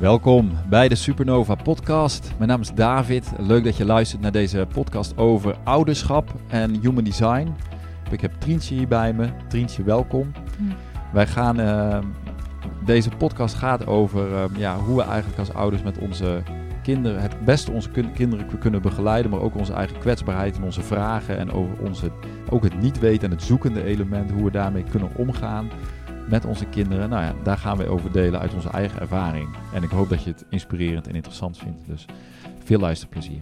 Welkom bij de Supernova Podcast. Mijn naam is David. Leuk dat je luistert naar deze podcast over ouderschap en human design. Ik heb Trientje hier bij me. Trientje, welkom. Hm. Wij gaan. eh, deze podcast gaat over eh, ja, hoe we eigenlijk als ouders met onze kinderen het beste onze kun- kinderen kunnen begeleiden, maar ook onze eigen kwetsbaarheid en onze vragen en over onze, ook het niet weten en het zoekende element, hoe we daarmee kunnen omgaan met onze kinderen. Nou ja, daar gaan we over delen uit onze eigen ervaring. En ik hoop dat je het inspirerend en interessant vindt. Dus veel luisterplezier.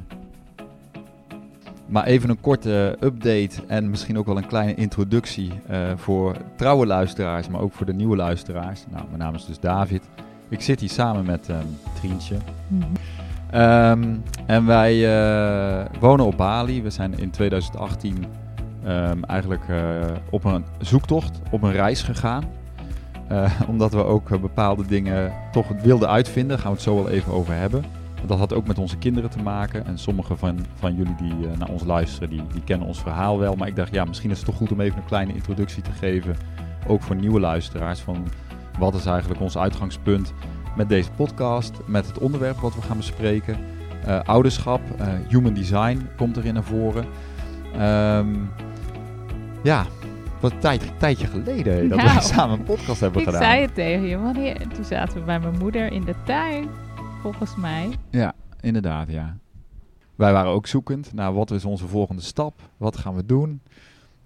Maar even een korte update en misschien ook wel een kleine introductie eh, voor trouwe luisteraars, maar ook voor de nieuwe luisteraars. Nou, mijn naam is dus David. Ik zit hier samen met ehm Trientje. Mhm. Ehm, en wij eh, wonen op Bali. We zijn in 2018 ehm, eigenlijk eh, op een zoektocht, op een reis gegaan. Eh, omdat we ook eh, bepaalde dingen toch wilden uitvinden. Gaan we het zo wel even over hebben. Dat had ook met onze kinderen te maken. En sommige van, van jullie die eh, naar ons luisteren, die, die kennen ons verhaal wel. Maar ik dacht, ja, misschien is het toch goed om even een kleine introductie te geven. Ook voor nieuwe luisteraars. Van wat is eigenlijk ons uitgangspunt met deze podcast, met het onderwerp wat we gaan bespreken. Ouderschap, human design komt erin naar voren. Ehm, ja, wat een tijd, tijdje geleden dat Nou, we samen een podcast hebben Ik gedaan. zei het tegen je, wanneer? Toen zaten we bij mijn moeder in de tuin, volgens mij. Ja, inderdaad, ja. Wij waren ook zoekend naar wat is onze volgende stap, wat gaan we doen.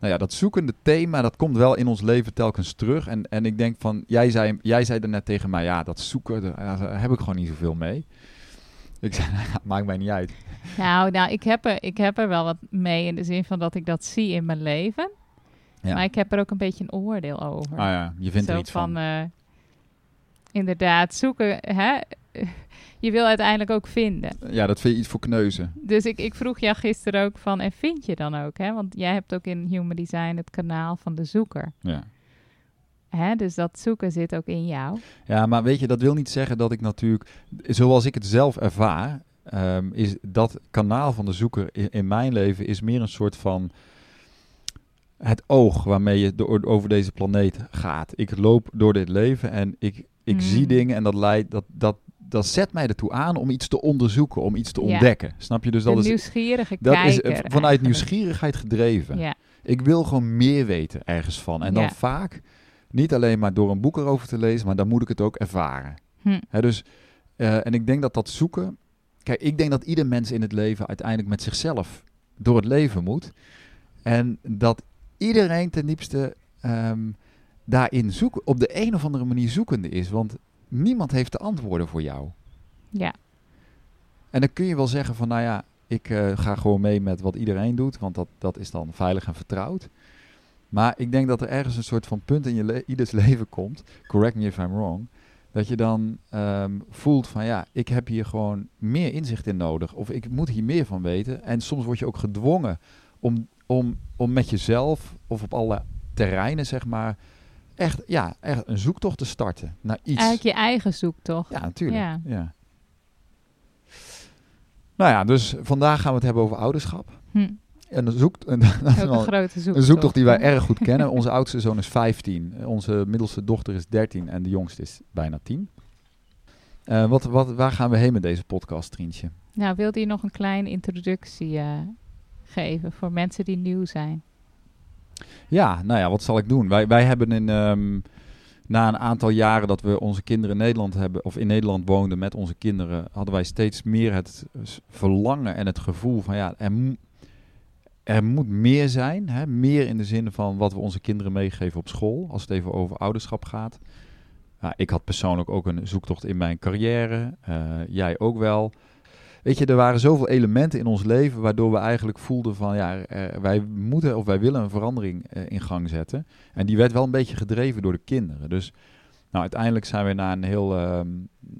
Nou ja, dat zoekende thema, dat komt wel in ons leven telkens terug. En, en ik denk van, jij zei, jij zei er net tegen mij, ja, dat zoeken, daar, daar heb ik gewoon niet zoveel mee. Ik zei, nou maakt mij niet uit. Nou, nou ik, heb er, ik heb er wel wat mee in de zin van dat ik dat zie in mijn leven. Ja. Maar ik heb er ook een beetje een oordeel over. Ah ja, je vindt Zo er iets van. eh, inderdaad, zoeken, hè? je wil uiteindelijk ook vinden. Ja, dat vind je iets voor kneuzen. Dus ik, ik vroeg jou gisteren ook van, en vind je dan ook? Hè? Want jij hebt ook in Human Design het kanaal van de zoeker. Ja. Hè? Dus dat zoeken zit ook in jou. ja, maar weet je, dat wil niet zeggen dat ik natuurlijk, zoals ik het zelf ervaar, ehm, is dat kanaal van de zoeker in, in mijn leven is meer een soort van het oog waarmee je door, over deze planeet gaat. Ik loop door dit leven en ik, ik Mm. zie dingen en dat leidt, dat, dat, dat zet mij ertoe aan om iets te onderzoeken, om iets te Ja. ontdekken. Snap je? Dus de dat is, nieuwsgierige dat is kijker. vanuit eigenlijk. nieuwsgierigheid gedreven. Ja, Ik wil gewoon meer weten ergens van. En dan Ja. vaak niet alleen maar door een boek erover te lezen, maar dan moet ik het ook ervaren. hm. Dus, eh, en ik denk dat dat zoeken. Kijk, ik denk dat ieder mens in het leven uiteindelijk met zichzelf door het leven moet. En dat iedereen ten diepste ehm, daarin zoeken, op de een of andere manier zoekende is. Want niemand heeft de antwoorden voor jou. ja. En dan kun je wel zeggen van, nou ja, ik eh, ga gewoon mee met wat iedereen doet, want dat, dat is dan veilig en vertrouwd. Maar ik denk dat er ergens een soort van punt in je le- ieders leven komt, correct me if I'm wrong, dat je dan ehm, voelt van, ja, ik heb hier gewoon meer inzicht in nodig, of ik moet hier meer van weten. En soms word je ook gedwongen om, om, om met jezelf, of op alle terreinen, zeg maar, echt, ja, echt een zoektocht te starten naar iets. Eigenlijk je eigen zoektocht. Ja, natuurlijk. Ja. Ja. Nou ja, dus vandaag gaan we het hebben over ouderschap. Hm. En een, zoek, een, grote zoektocht. een zoektocht die wij erg goed kennen. Onze oudste zoon is 15, onze middelste dochter is 13 en de jongste is bijna 10. Eh, wat, wat, waar gaan we heen met deze podcast, Trientje? Nou, wilde je nog een kleine introductie eh, geven voor mensen die nieuw zijn? Ja, nou ja, wat zal ik doen? Wij, wij hebben in, ehm, na een aantal jaren dat we onze kinderen in Nederland hebben, of in Nederland woonden met onze kinderen, hadden wij steeds meer het verlangen en het gevoel van ja, er, er moet meer zijn. Hè? Meer in de zin van wat we onze kinderen meegeven op school, als het even over ouderschap gaat. Ja, ik had persoonlijk ook een zoektocht in mijn carrière, eh, jij ook wel. Weet je, er waren zoveel elementen in ons leven waardoor we eigenlijk voelden van ja, wij moeten of wij willen een verandering eh, in gang zetten. En die werd wel een beetje gedreven door de kinderen. Dus nou, uiteindelijk zijn we na een heel ehm,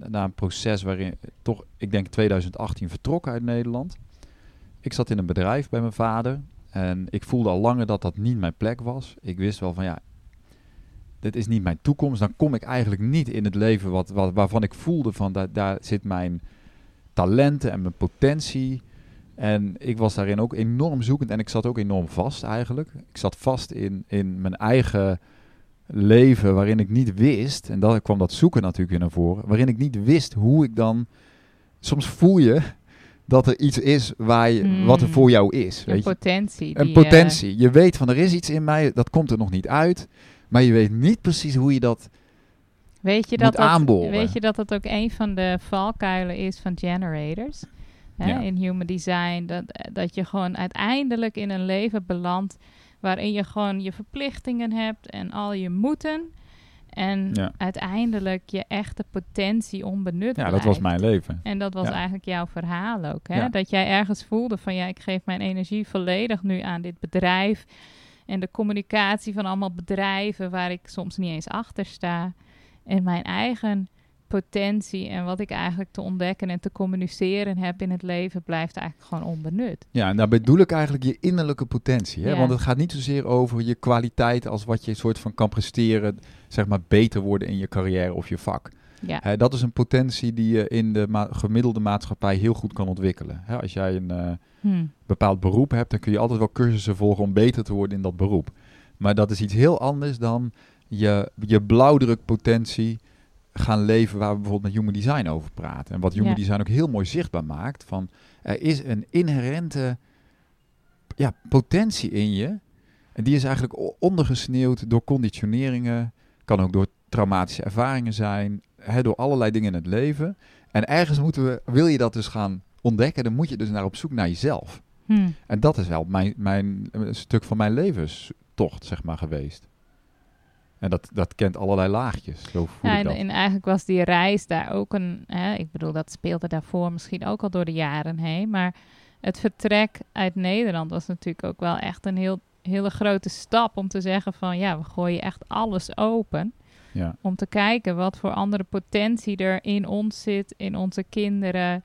na een proces waarin toch, ik denk 2018 vertrokken uit Nederland. Ik zat in een bedrijf bij mijn vader en ik voelde al langer dat dat niet mijn plek was. Ik wist wel van ja, dit is niet mijn toekomst. Dan kom ik eigenlijk niet in het leven wat, wat, waarvan ik voelde van daar, daar zit mijn talenten en mijn potentie. En ik was daarin ook enorm zoekend en ik zat ook enorm vast eigenlijk. Ik zat vast in, in mijn eigen leven waarin ik niet wist, en dan kwam dat zoeken natuurlijk weer naar voren, waarin ik niet wist hoe ik dan. Soms voel je dat er iets is waar je, wat er voor jou is. Een Weet je? potentie. Een die, eh, potentie. Je weet van er is iets in mij, dat komt er nog niet uit. Maar je weet niet precies hoe je dat. Weet je, dat dat, weet je dat dat ook een van de valkuilen is van generators? Hè? Ja. In human design. Dat, dat je gewoon uiteindelijk in een leven belandt waarin je gewoon je verplichtingen hebt en al je moeten. En Ja. uiteindelijk je echte potentie onbenut Ja, dat blijft. was mijn leven. En dat was Ja. eigenlijk jouw verhaal ook. Hè? Dat jij ergens voelde van ja, ik geef mijn energie volledig nu aan dit bedrijf. En de communicatie van allemaal bedrijven waar ik soms niet eens achter sta. En mijn eigen potentie en wat ik eigenlijk te ontdekken en te communiceren heb in het leven blijft eigenlijk gewoon onbenut. Ja, en daar bedoel ik eigenlijk je innerlijke potentie. Hè? Ja. Want het gaat niet zozeer over je kwaliteit als wat je soort van kan presteren, zeg maar beter worden in je carrière of je vak. Ja, Hè, dat is een potentie die je in de ma- gemiddelde maatschappij heel goed kan ontwikkelen. Hè, als jij een eh, hm. bepaald beroep hebt, dan kun je altijd wel cursussen volgen om beter te worden in dat beroep. Maar dat is iets heel anders dan je, je blauwdrukpotentie gaan leven waar we bijvoorbeeld met Human Design over praten. En wat Human Ja. Design ook heel mooi zichtbaar maakt, van er is een inherente ja, potentie in je. En die is eigenlijk ondergesneeuwd door conditioneringen, kan ook door traumatische ervaringen zijn, hè, door allerlei dingen in het leven. En ergens moeten we, wil je dat dus gaan ontdekken, dan moet je dus naar op zoek naar jezelf. Hm. En dat is wel mijn, mijn, een stuk van mijn levenstocht, zeg maar, geweest. En dat, dat kent allerlei laagjes, zo Ja, en eigenlijk was die reis daar ook een. Hè, ik bedoel, dat speelde daarvoor misschien ook al door de jaren heen. Maar het vertrek uit Nederland was natuurlijk ook wel echt een heel, hele grote stap om te zeggen: van ja, we gooien echt alles open. Ja. Om te kijken wat voor andere potentie er in ons zit, in onze kinderen.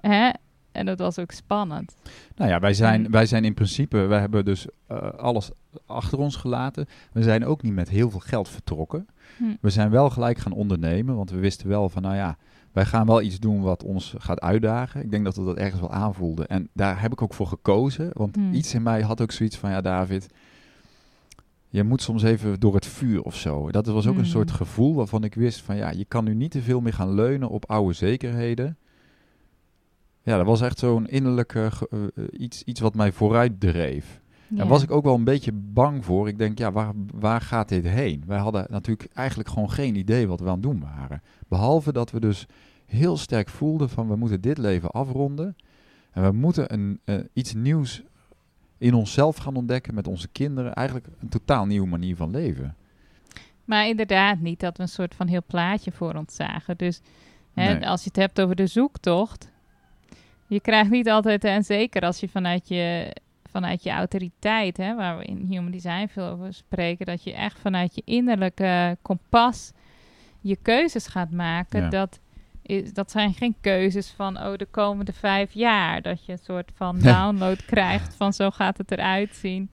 Hè? En dat was ook spannend. Nou ja, wij zijn, En- wij zijn in principe, wij hebben dus eh, alles achter ons gelaten. We zijn ook niet met heel veel geld vertrokken. Hm. We zijn wel gelijk gaan ondernemen, want we wisten wel van, nou ja, wij gaan wel iets doen wat ons gaat uitdagen. Ik denk dat we dat ergens wel aanvoelden. En daar heb ik ook voor gekozen, want Hmm. iets in mij had ook zoiets van, ja David, je moet soms even door het vuur of zo. Dat was ook een Hmm. soort gevoel waarvan ik wist van, ja, je kan nu niet te veel meer gaan leunen op oude zekerheden. Ja, dat was echt zo'n innerlijke, eh, eh, iets, iets wat mij vooruit dreef. Ja. Daar was ik ook wel een beetje bang voor. Ik denk, ja, waar, waar gaat dit heen? Wij hadden natuurlijk eigenlijk gewoon geen idee wat we aan het doen waren. Behalve dat we dus heel sterk voelden van we moeten dit leven afronden. En we moeten een, eh, iets nieuws in onszelf gaan ontdekken met onze kinderen. Eigenlijk een totaal nieuwe manier van leven. Maar inderdaad niet dat we een soort van heel plaatje voor ons zagen. Dus hè, Nee. als je het hebt over de zoektocht. Je krijgt niet altijd, en zeker als je vanuit je, vanuit je autoriteit, hè, waar we in Human Design veel over spreken, dat je echt vanuit je innerlijke kompas je keuzes gaat maken. Ja. Dat, is, dat zijn geen keuzes van, oh, de komende vijf jaar. Dat je een soort van download krijgt van zo gaat het eruit zien.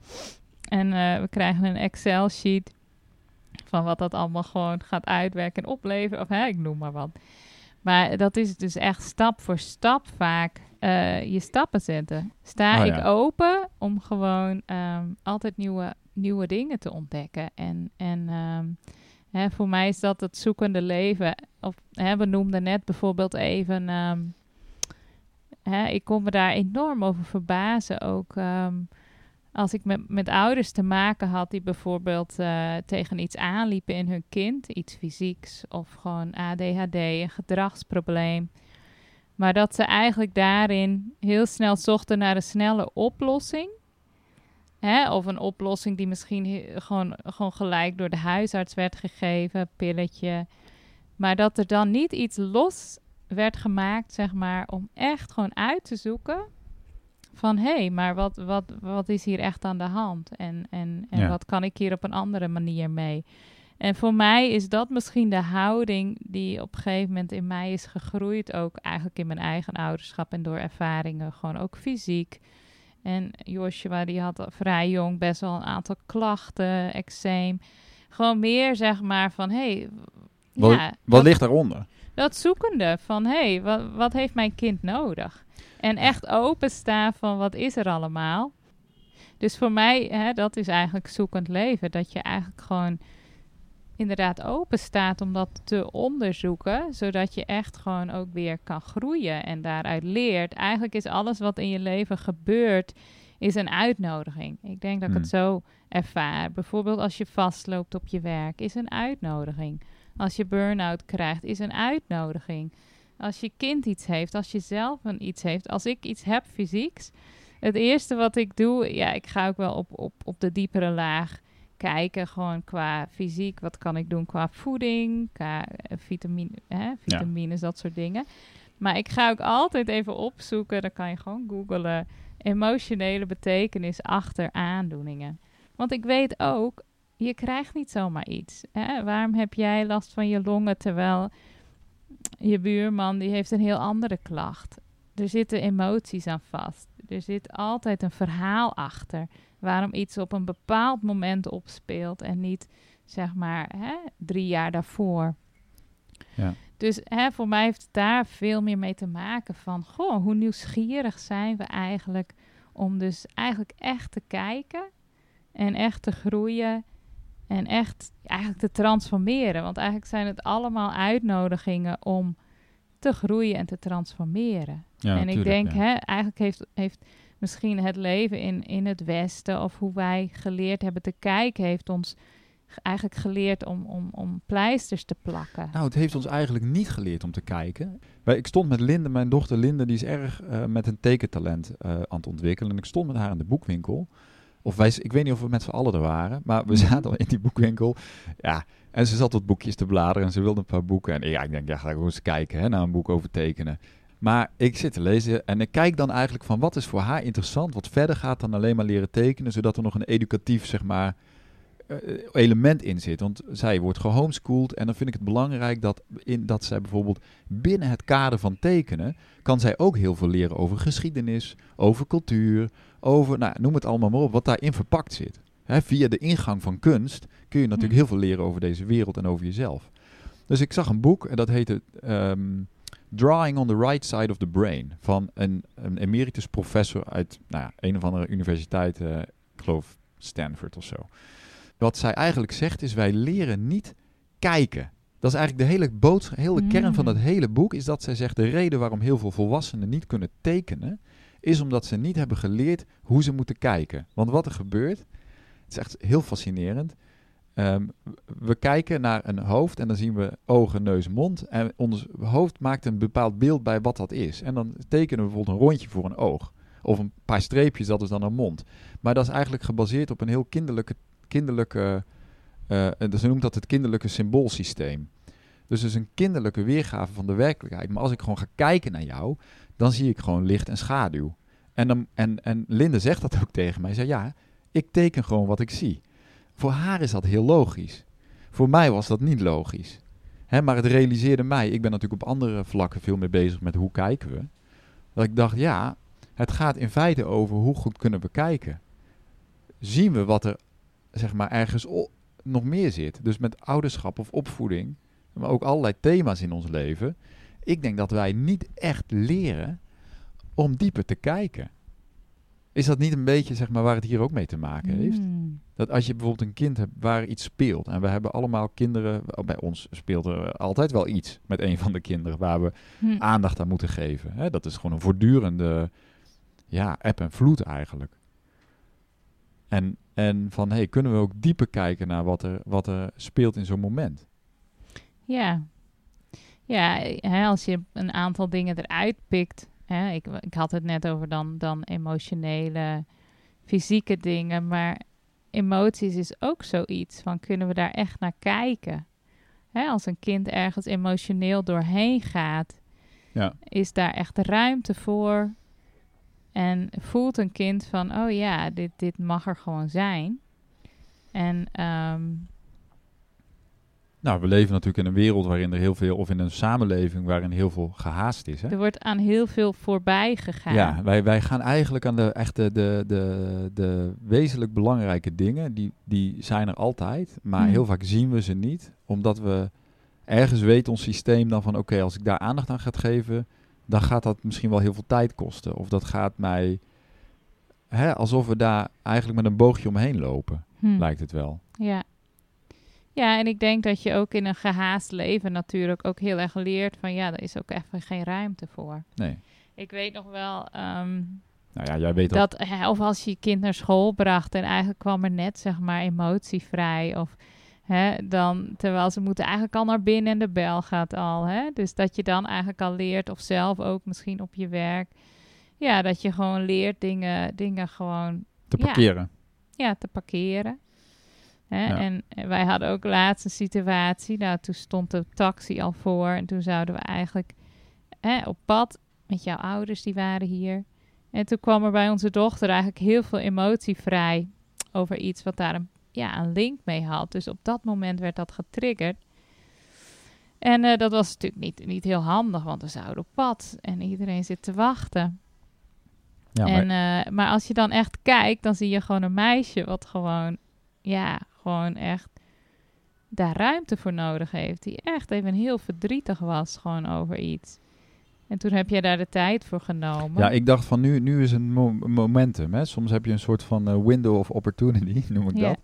En eh, we krijgen een Excel-sheet van wat dat allemaal gewoon gaat uitwerken en opleveren. Of hè, ik noem maar wat. Maar dat is dus echt stap voor stap vaak eh, je stappen zetten. Sta Oh ik ja. open om gewoon ehm, altijd nieuwe, nieuwe dingen te ontdekken. En, en ehm, hè, voor mij is dat het zoekende leven. Of, hè, we noemden net bijvoorbeeld even... ehm, hè, ik kon me daar enorm over verbazen ook... als ik met, met ouders te maken had die bijvoorbeeld eh, tegen iets aanliepen in hun kind, iets fysieks of gewoon ADHD, een gedragsprobleem. Maar dat ze eigenlijk daarin heel snel zochten naar een snelle oplossing. Hè? Of een oplossing die misschien gewoon, gewoon gelijk door de huisarts werd gegeven, pilletje. Maar dat er dan niet iets los werd gemaakt, zeg maar, om echt gewoon uit te zoeken van hé, hey, maar wat, wat, wat is hier echt aan de hand? En, en, en Ja. wat kan ik hier op een andere manier mee? En voor mij is dat misschien de houding die op een gegeven moment in mij is gegroeid. Ook eigenlijk in mijn eigen ouderschap en door ervaringen, gewoon ook fysiek. En Joshua die had vrij jong best wel een aantal klachten, eczeem. Gewoon meer zeg maar van hé, hey, Wat, ja, wat ligt daaronder? dat zoekende van hé, hey, wat, wat heeft mijn kind nodig? En echt openstaan van wat is er allemaal. Dus voor mij, hè, dat is eigenlijk zoekend leven. Dat je eigenlijk gewoon inderdaad open staat om dat te onderzoeken, zodat je echt gewoon ook weer kan groeien en daaruit leert. Eigenlijk is alles wat in je leven gebeurt, is een uitnodiging. Ik denk dat ik het Hmm. zo ervaar. Bijvoorbeeld als je vastloopt op je werk, is een uitnodiging. Als je burn-out krijgt, is een uitnodiging. Als je kind iets heeft, als je zelf een iets heeft, als ik iets heb fysieks, het eerste wat ik doe, ja, ik ga ook wel op, op, op de diepere laag kijken, gewoon qua fysiek, wat kan ik doen qua voeding, qua eh, vitamine, hè, vitamines, dat soort dingen. Maar ik ga ook altijd even opzoeken, dan kan je gewoon googlen, emotionele betekenis achter aandoeningen. Want ik weet ook, je krijgt niet zomaar iets. Hè? Waarom heb jij last van je longen terwijl je buurman die heeft een heel andere klacht? Er zitten emoties aan vast. Er zit altijd een verhaal achter waarom iets op een bepaald moment opspeelt en niet zeg maar hè, drie jaar daarvoor. Ja. Dus hè, voor mij heeft het daar veel meer mee te maken van, goh, hoe nieuwsgierig zijn we eigenlijk om dus eigenlijk echt te kijken en echt te groeien en echt eigenlijk te transformeren. Want eigenlijk zijn het allemaal uitnodigingen om te groeien en te transformeren. Ja, en ik denk, ja. hè, eigenlijk heeft, heeft misschien het leven in, in het Westen of hoe wij geleerd hebben te kijken, heeft ons eigenlijk geleerd om, om, om pleisters te plakken. Nou, het heeft ons eigenlijk niet geleerd om te kijken. Ik stond met Linde, mijn dochter Linde, die is erg eh, met een tekentalent eh, aan het ontwikkelen. En ik stond met haar in de boekwinkel. Of wij, ik weet niet of we met z'n allen er waren, maar we Mhm. zaten al in die boekwinkel. Ja, en ze zat wat boekjes te bladeren en ze wilde een paar boeken. En ja, ik denk, ja, ga ik eens kijken hè, naar een boek over tekenen. Maar ik zit te lezen en ik kijk dan eigenlijk van wat is voor haar interessant, wat verder gaat dan alleen maar leren tekenen, zodat er nog een educatief, zeg maar, eh, element in zit. Want zij wordt gehomeschooled en dan vind ik het belangrijk dat, in, dat zij bijvoorbeeld binnen het kader van tekenen, kan zij ook heel veel leren over geschiedenis, over cultuur, over, nou, noem het allemaal maar op, wat daarin verpakt zit. Via de ingang van kunst kun je natuurlijk Hm. heel veel leren over deze wereld en over jezelf. Dus ik zag een boek en dat heette ehm, Drawing on the Right Side of the Brain van een, een emeritus professor uit nou ja, een of andere universiteit, eh, ik geloof Stanford of zo. Wat zij eigenlijk zegt is wij leren niet kijken. Dat is eigenlijk de hele boodschap, heel de kern van Mm. dat hele boek is dat zij zegt de reden waarom heel veel volwassenen niet kunnen tekenen is omdat ze niet hebben geleerd hoe ze moeten kijken. Want wat er gebeurt, het is echt heel fascinerend. Ehm, we kijken naar een hoofd en dan zien we ogen, neus, mond. En ons hoofd maakt een bepaald beeld bij wat dat is. En dan tekenen we bijvoorbeeld een rondje voor een oog. Of een paar streepjes, dat is dan een mond. Maar dat is eigenlijk gebaseerd op een heel kinderlijke... kinderlijke dus ze noemt dat het kinderlijke symboolsysteem. Dus het is een kinderlijke weergave van de werkelijkheid. Maar als ik gewoon ga kijken naar jou, dan zie ik gewoon licht en schaduw. En, dan, en, en Linde zegt dat ook tegen mij. Ze zei, ja, ik teken gewoon wat ik zie. Voor haar is dat heel logisch. Voor mij was dat niet logisch. Hè, maar het realiseerde mij, ik ben natuurlijk op andere vlakken veel meer bezig met hoe kijken we. Dat ik dacht, ja, het gaat in feite over hoe goed kunnen we kijken. Zien we wat er, zeg maar, ergens nog meer zit. Dus met ouderschap of opvoeding, maar ook allerlei thema's in ons leven. Ik denk dat wij niet echt leren om dieper te kijken. Is dat niet een beetje, zeg maar, waar het hier ook mee te maken heeft? Mm. Dat als je bijvoorbeeld een kind hebt waar iets speelt. En we hebben allemaal kinderen. Bij ons speelt er altijd wel iets met een van de kinderen waar we Hm. aandacht aan moeten geven. Hè? Dat is gewoon een voortdurende ja, eb en vloed eigenlijk. En, en van hey, kunnen we ook dieper kijken naar wat er, wat er speelt in zo'n moment? Ja, ja hè, als je een aantal dingen eruit pikt. Hè, ik, ik had het net over dan, dan emotionele, fysieke dingen. Maar emoties is ook zoiets van kunnen we daar echt naar kijken? Hè, als een kind ergens emotioneel doorheen gaat, Ja. is daar echt ruimte voor? En voelt een kind van, oh ja, dit, dit mag er gewoon zijn. En ehm, Nou, we leven natuurlijk in een wereld waarin er heel veel, of in een samenleving waarin heel veel gehaast is. Hè? er wordt aan heel veel voorbij gegaan. Ja, wij, wij gaan eigenlijk aan de echte, de, de, de wezenlijk belangrijke dingen, die, die zijn er altijd, maar Hmm. heel vaak zien we ze niet, omdat we ergens weet ons systeem dan van, oké, als ik daar aandacht aan ga geven, dan gaat dat misschien wel heel veel tijd kosten. Of dat gaat mij, hè, alsof we daar eigenlijk met een boogje omheen lopen, Hm. lijkt het wel. Ja. Ja, en ik denk dat je ook in een gehaast leven natuurlijk ook heel erg leert van ja, daar is ook even geen ruimte voor. Nee. Ik weet nog wel ehm, Nou ja, jij weet dat, hè, of als je je kind naar school bracht en eigenlijk kwam er net zeg maar emotievrij of hè, dan terwijl ze moeten eigenlijk al naar binnen en de bel gaat al, hè? Dus dat je dan eigenlijk al leert of zelf ook misschien op je werk, ja, dat je gewoon leert dingen, dingen gewoon te ja. parkeren. ja, te parkeren. Hè? Ja. En eh, wij hadden ook laatst een situatie. Nou, toen stond de taxi al voor. En toen zouden we eigenlijk hè, op pad met jouw ouders, die waren hier. En toen kwam er bij onze dochter eigenlijk heel veel emotie vrij over iets wat daar een, ja, een link mee had. Dus op dat moment werd dat getriggerd. En eh, dat was natuurlijk niet, niet heel handig, want we zouden op pad en iedereen zit te wachten. Ja, maar, en, eh, maar als je dan echt kijkt, dan zie je gewoon een meisje wat gewoon, ja, gewoon echt daar ruimte voor nodig heeft. Die echt even heel verdrietig was gewoon over iets. En toen heb jij daar de tijd voor genomen. ja, ik dacht van nu, nu is een mo- momentum. Hè? Soms heb je een soort van eh, window of opportunity, noem ik dat.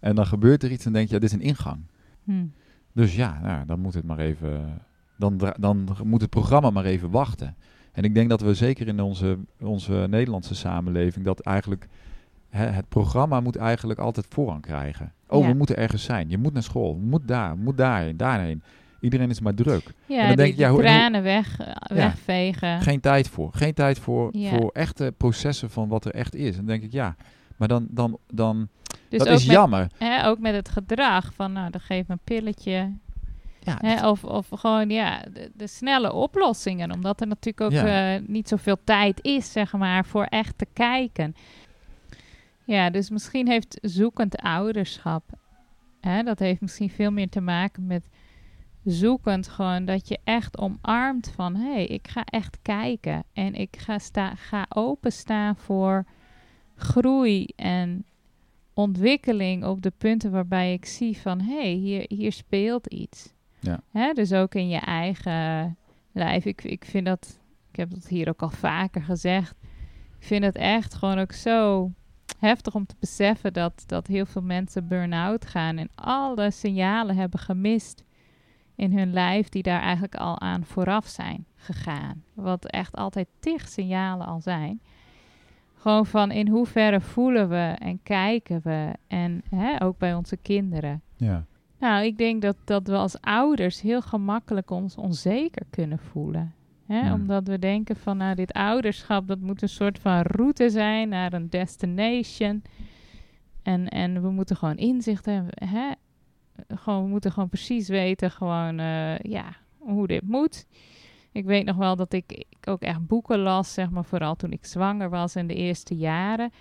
En dan gebeurt er iets en denk je, ja, dit is een ingang. Hm. Dus ja, nou, dan moet het maar even. Dan, dan moet het programma maar even wachten. En ik denk dat we zeker in onze, onze Nederlandse samenleving dat eigenlijk hè, het programma moet eigenlijk altijd voorrang krijgen. Oh, Ja. we moeten ergens zijn. Je moet naar school. Moet daar, moet daarheen, daarheen. Iedereen is maar druk. Ja, dan die, denk je, die ja, hoe- tranen weg, eh, wegvegen. Geen tijd voor. Geen tijd voor, Ja. voor echte processen van wat er echt is. En dan denk ik, ja, maar dan, dan, dan dus dat is met, jammer. Hè, ook met het gedrag van, nou, dan geef me een pilletje. Ja, Hè, of, of gewoon, ja, de, de snelle oplossingen. Omdat er natuurlijk ook eh, niet zoveel tijd is, zeg maar, voor echt te kijken. Ja, dus misschien heeft zoekend ouderschap, hè, dat heeft misschien veel meer te maken met zoekend gewoon dat je echt omarmt van, hé, hey, ik ga echt kijken. En ik ga, sta, ga openstaan voor groei en ontwikkeling op de punten waarbij ik zie van, hé, hey, hier, hier speelt iets. Ja. Hè, dus ook in je eigen lijf. Ik, ik vind dat, ik heb dat hier ook al vaker gezegd. Ik vind het echt gewoon ook zo heftig om te beseffen dat, dat heel veel mensen burn-out gaan en alle signalen hebben gemist in hun lijf die daar eigenlijk al aan vooraf zijn gegaan. Wat echt altijd tig signalen al zijn. Gewoon van in hoeverre voelen we en kijken we en hè, ook bij onze kinderen. ja. Nou, ik denk dat, dat we als ouders heel gemakkelijk ons onzeker kunnen voelen. Hè? Omdat we denken van, nou, dit ouderschap, dat moet een soort van route zijn naar een destination. En, en we moeten gewoon inzicht hebben. Hè? Gewoon, we moeten gewoon precies weten gewoon, eh, ja, hoe dit moet. Ik weet nog wel dat ik, ik ook echt boeken las, zeg maar, vooral toen ik zwanger was in de eerste jaren.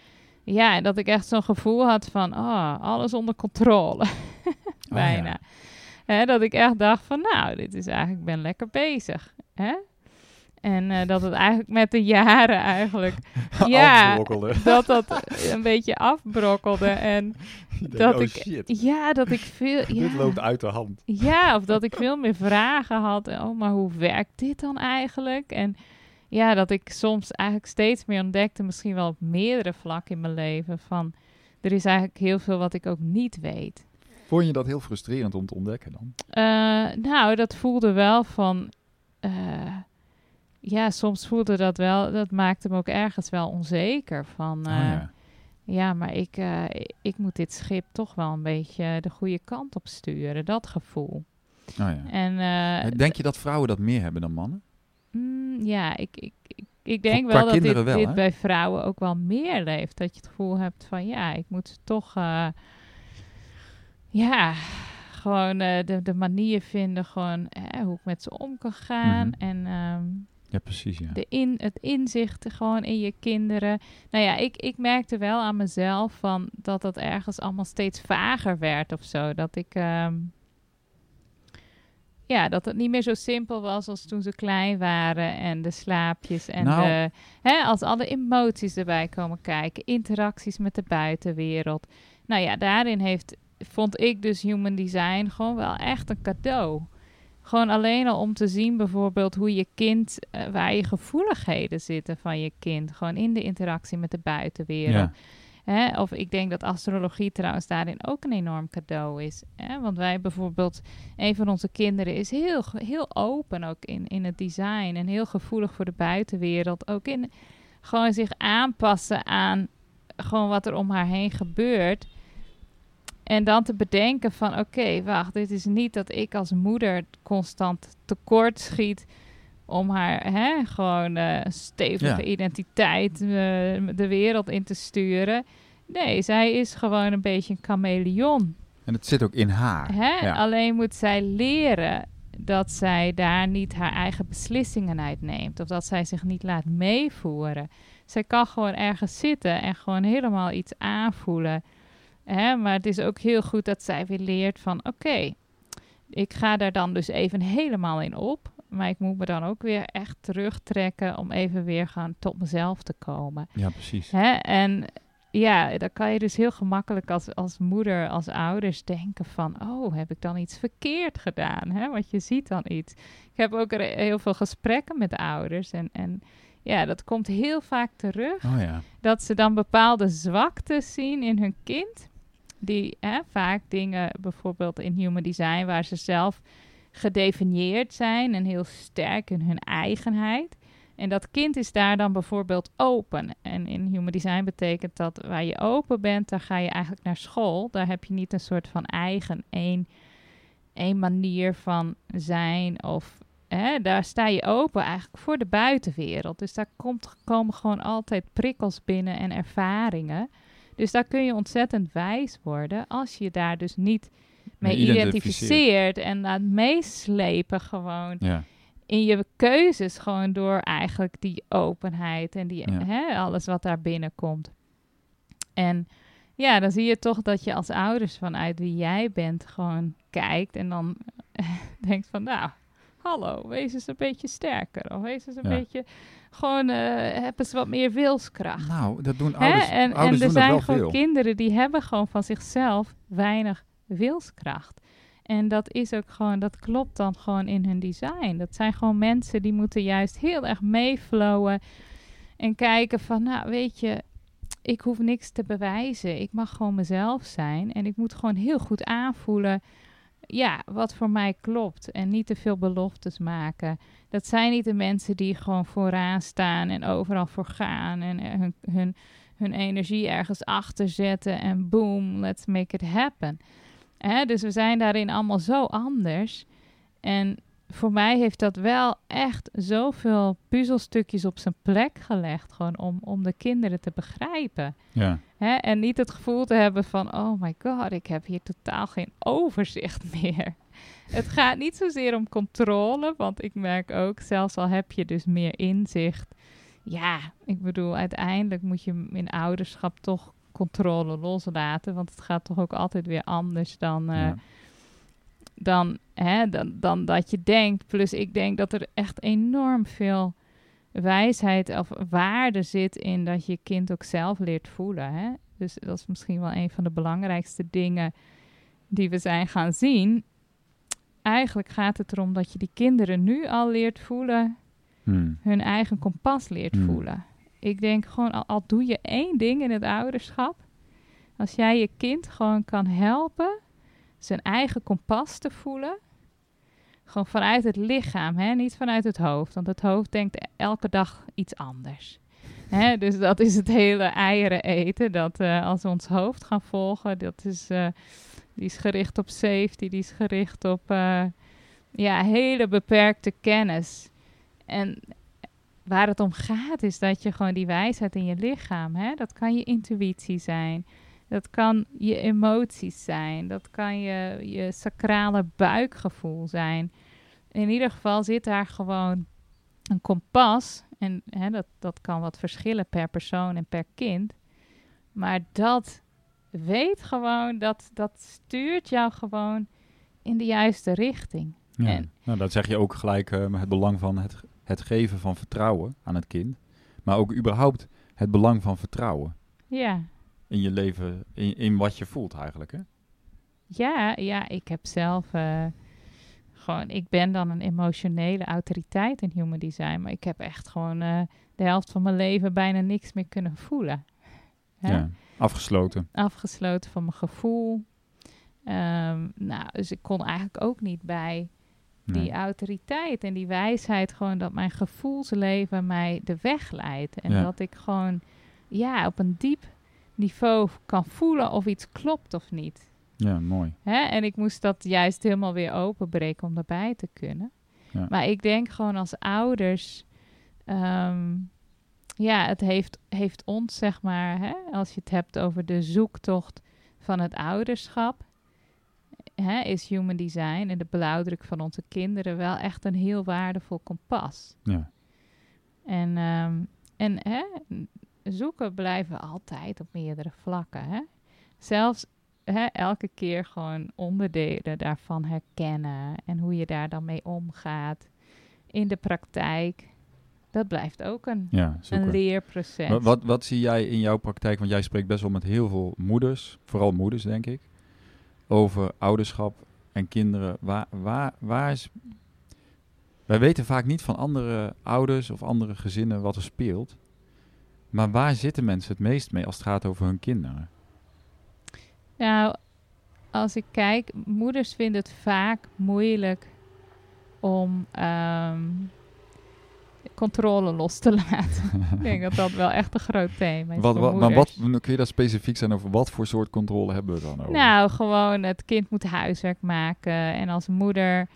Ja, dat ik echt zo'n gevoel had van, ah, alles onder controle. Bijna. ja. Hè, dat ik echt dacht van, nou, dit is eigenlijk, ik ben lekker bezig. Hè? En eh, dat het eigenlijk met de jaren eigenlijk, Ja. Afbrokkelde. dat dat een beetje afbrokkelde. En dat oh ik, shit, ja, dat ik veel, dit ja, loopt uit de hand. ja, of dat ik veel meer vragen had. Oh, maar hoe werkt dit dan eigenlijk? En ja, dat ik soms eigenlijk steeds meer ontdekte, misschien wel op meerdere vlakken in mijn leven, van er is eigenlijk heel veel wat ik ook niet weet. Vond je dat heel frustrerend om te ontdekken dan? Eh, nou, dat voelde wel van. eh, ja, soms voelde dat wel. Dat maakte me ook ergens wel onzeker. Van Oh, eh, ja. ja. maar ik, eh, ik moet dit schip toch wel een beetje de goede kant op sturen. Dat gevoel. Oh, ja. En eh, Denk je dat vrouwen dat meer hebben dan mannen? mm, ja, ik, ik, ik, ik denk wel dat dit, wel, dit bij vrouwen ook wel meer leeft. Dat je het gevoel hebt van ja, ik moet toch. ja, gewoon de, de manier vinden, gewoon hoe ik met ze om kan gaan. Mhm. En ehm, Ja, precies, ja. de in, het inzicht gewoon in je kinderen. Nou ja, ik, ik merkte wel aan mezelf van dat dat ergens allemaal steeds vager werd of zo. Dat ik. ehm, ja, dat het niet meer zo simpel was als toen ze klein waren en de slaapjes en Nou. de, hè, als alle emoties erbij komen kijken, interacties met de buitenwereld. Nou ja, daarin heeft, vond ik dus human design gewoon wel echt een cadeau. Gewoon alleen al om te zien bijvoorbeeld hoe je kind, eh, waar je gevoeligheden zitten van je kind. Gewoon in de interactie met de buitenwereld. ja. Hè? Of ik denk dat astrologie trouwens daarin ook een enorm cadeau is. Hè? Want wij bijvoorbeeld, een van onze kinderen is heel, heel open ook in, in het design en heel gevoelig voor de buitenwereld. Ook in gewoon zich aanpassen aan gewoon wat er om haar heen gebeurt. En dan te bedenken van oké, wacht, dit is niet dat ik als moeder constant tekort schiet om haar hè, gewoon uh, stevige identiteit uh, de wereld in te sturen. Nee, zij is gewoon een beetje een chameleon. En het zit ook in haar. Hè? Alleen moet zij leren dat zij daar niet haar eigen beslissingen uitneemt. Of dat zij zich niet laat meevoeren. Zij kan gewoon ergens zitten en gewoon helemaal iets aanvoelen. Hè? Maar het is ook heel goed dat zij weer leert van... oké, ik ga daar dan dus even helemaal in op. Maar ik moet me dan ook weer echt terugtrekken... om even weer gaan tot mezelf te komen. Ja, precies. Hè? En ja, dan kan je dus heel gemakkelijk als, als moeder, als ouders denken van... oh, heb ik dan iets verkeerd gedaan? Hè? Want je ziet dan iets. Ik heb ook heel veel gesprekken met ouders en... en ja, dat komt heel vaak terug. Oh ja. Dat ze dan bepaalde zwaktes zien in hun kind. Die vaak dingen, bijvoorbeeld in human design, waar ze zelf gedefinieerd zijn en heel sterk in hun eigenheid. En dat kind is daar dan bijvoorbeeld open. En in human design betekent dat waar je open bent, daar ga je eigenlijk naar school. Daar heb je niet een soort van eigen één, één manier van zijn of Hè, daar sta je open eigenlijk voor de buitenwereld. Dus daar komt, komen gewoon altijd prikkels binnen en ervaringen. Dus daar kun je ontzettend wijs worden als je daar dus niet mee identificeert en laat meeslepen gewoon ja. in je keuzes gewoon door eigenlijk die openheid en die, hè, alles wat daar binnenkomt. En ja, dan zie je toch dat je als ouders vanuit wie jij bent gewoon kijkt en dan denkt van nou, hallo, wees eens een beetje sterker. Of wees eens een beetje, gewoon, uh, hebben ze wat meer wilskracht. Nou, dat doen ouders, En, ouders en er zijn gewoon veel. kinderen die hebben gewoon van zichzelf weinig wilskracht. En dat is ook gewoon, dat klopt dan gewoon in hun design. Dat zijn gewoon mensen die moeten juist heel erg meeflowen en kijken van, nou weet je, ik hoef niks te bewijzen. Ik mag gewoon mezelf zijn en ik moet gewoon heel goed aanvoelen ja, wat voor mij klopt. En niet te veel beloftes maken. Dat zijn niet de mensen die gewoon vooraan staan en overal voor gaan. En hun, hun, hun energie ergens achter zetten. En boom, let's make it happen. Dus we zijn daarin allemaal zo anders. En voor mij heeft dat wel echt zoveel puzzelstukjes op zijn plek gelegd. Gewoon om, om de kinderen te begrijpen. Ja. Hè? En niet het gevoel te hebben van, oh my god, ik heb hier totaal geen overzicht meer. het gaat niet zozeer om controle, want ik merk ook, zelfs al heb je dus meer inzicht. Ja, ik bedoel, uiteindelijk moet je in ouderschap toch controle loslaten. Want het gaat toch ook altijd weer anders dan... Uh, dan, hè, dan, dan dat je denkt. Plus ik denk dat er echt enorm veel wijsheid of waarde zit in dat je kind ook zelf leert voelen. Hè? Dus dat is misschien wel een van de belangrijkste dingen die we zijn gaan zien. Eigenlijk gaat het erom dat je die kinderen nu al leert voelen, hmm. hun eigen kompas leert hmm. voelen. Ik denk gewoon, al, al doe je één ding in het ouderschap, als jij je kind gewoon kan helpen zijn eigen kompas te voelen. Gewoon vanuit het lichaam, hè? niet vanuit het hoofd. Want het hoofd denkt elke dag iets anders. Hè? Dus dat is het hele eieren eten. Dat uh, als we ons hoofd gaan volgen, dat is, uh, die is gericht op safety, die is gericht op uh, ja, hele beperkte kennis. En waar het om gaat, is dat je gewoon die wijsheid in je lichaam, hè? dat kan je intuïtie zijn. Dat kan je emoties zijn. Dat kan je, je sacrale buikgevoel zijn. In ieder geval zit daar gewoon een kompas. En hè, dat, dat kan wat verschillen per persoon en per kind. Maar dat weet gewoon, dat, dat stuurt jou gewoon in de juiste richting. Ja, en, nou, dat zeg je ook gelijk uh, het belang van het, het geven van vertrouwen aan het kind. Maar ook überhaupt het belang van vertrouwen. Ja, in je leven, in, in wat je voelt eigenlijk, hè? Ja, ja, ik heb zelf uh, gewoon, ik ben dan een emotionele autoriteit in human design, maar ik heb echt gewoon uh, de helft van mijn leven bijna niks meer kunnen voelen. Hè? Ja. Afgesloten. afgesloten van mijn gevoel. Ehm, nou, dus ik kon eigenlijk ook niet bij die Nee. autoriteit en die wijsheid gewoon dat mijn gevoelsleven mij de weg leidt. En Ja. dat ik gewoon ja, op een diep niveau kan voelen of iets klopt of niet. Ja, mooi. Hè? En ik moest dat juist helemaal weer openbreken om daarbij te kunnen. Ja. Maar ik denk gewoon als ouders, ehm, ja, het heeft, heeft ons, zeg maar, hè, als je het hebt over de zoektocht van het ouderschap, hè, is human design en de blauwdruk van onze kinderen wel echt een heel waardevol kompas. Ja. En, ehm, en hè, zoeken blijven altijd op meerdere vlakken. Hè? Zelfs hè, elke keer gewoon onderdelen daarvan herkennen en hoe je daar dan mee omgaat in de praktijk. Dat blijft ook een, Ja, een leerproces. Wat, wat, wat zie jij in jouw praktijk? Want jij spreekt best wel met heel veel moeders, vooral moeders denk ik, over ouderschap en kinderen. Waar, waar, waar is. Wij weten vaak niet van andere ouders of andere gezinnen wat er speelt. Maar waar zitten mensen het meest mee als het gaat over hun kinderen? Nou, als ik kijk, moeders vinden het vaak moeilijk om ehm, controle los te laten. ik denk dat dat wel echt een groot thema is Wat, maar wat, kun je daar specifiek zijn over wat voor soort controle hebben we dan over? Nou, gewoon het kind moet huiswerk maken. En als moeder,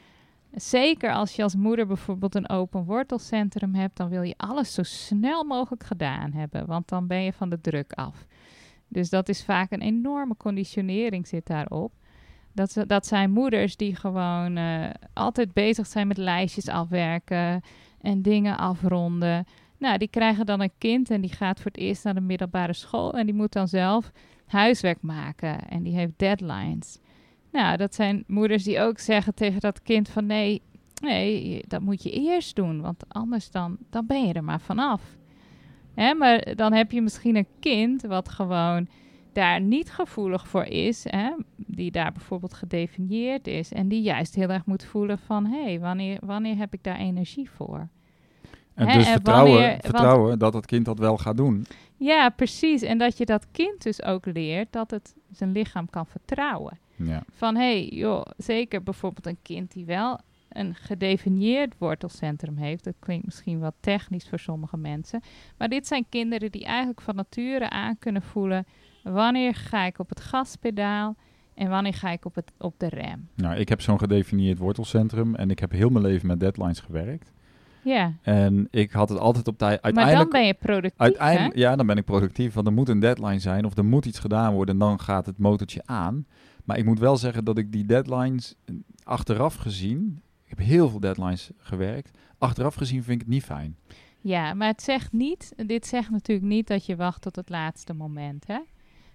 zeker als je als moeder bijvoorbeeld een open wortelcentrum hebt, dan wil je alles zo snel mogelijk gedaan hebben. Want dan ben je van de druk af. Dus dat is vaak een enorme conditionering zit daarop. Dat, dat zijn moeders die gewoon eh, altijd bezig zijn met lijstjes afwerken en dingen afronden. Nou, die krijgen dan een kind en die gaat voor het eerst naar de middelbare school en die moet dan zelf huiswerk maken en die heeft deadlines. Nou, dat zijn moeders die ook zeggen tegen dat kind van nee, nee, dat moet je eerst doen, want anders dan, dan ben je er maar vanaf. Hè, maar dan heb je misschien een kind wat gewoon daar niet gevoelig voor is, hè, die daar bijvoorbeeld gedefinieerd is en die juist heel erg moet voelen van hé, hey, wanneer, wanneer heb ik daar energie voor? en hè, dus en vertrouwen, wanneer- want- vertrouwen dat het kind dat wel gaat doen. Ja, precies. En dat je dat kind dus ook leert dat het zijn lichaam kan vertrouwen. Ja. Van hé, hey, joh, zeker bijvoorbeeld een kind die wel een gedefinieerd wortelcentrum heeft. Dat klinkt misschien wat technisch voor sommige mensen. Maar dit zijn kinderen die eigenlijk van nature aan kunnen voelen. Wanneer ga ik op het gaspedaal en wanneer ga ik op, het, op de rem? Nou, ik heb zo'n gedefinieerd wortelcentrum en ik heb heel mijn leven met deadlines gewerkt. Ja, En ik had het altijd op tijd. maar dan Uiteindelijk, ben je productief. uiteindelijk hè? ja, dan ben ik productief, want er moet een deadline zijn of er moet iets gedaan worden en dan gaat het motortje aan. Maar ik moet wel zeggen dat ik die deadlines eh, achteraf gezien, ik heb heel veel deadlines gewerkt, achteraf gezien vind ik het niet fijn. Ja, maar het zegt niet, dit zegt natuurlijk niet dat je wacht tot het laatste moment, hè?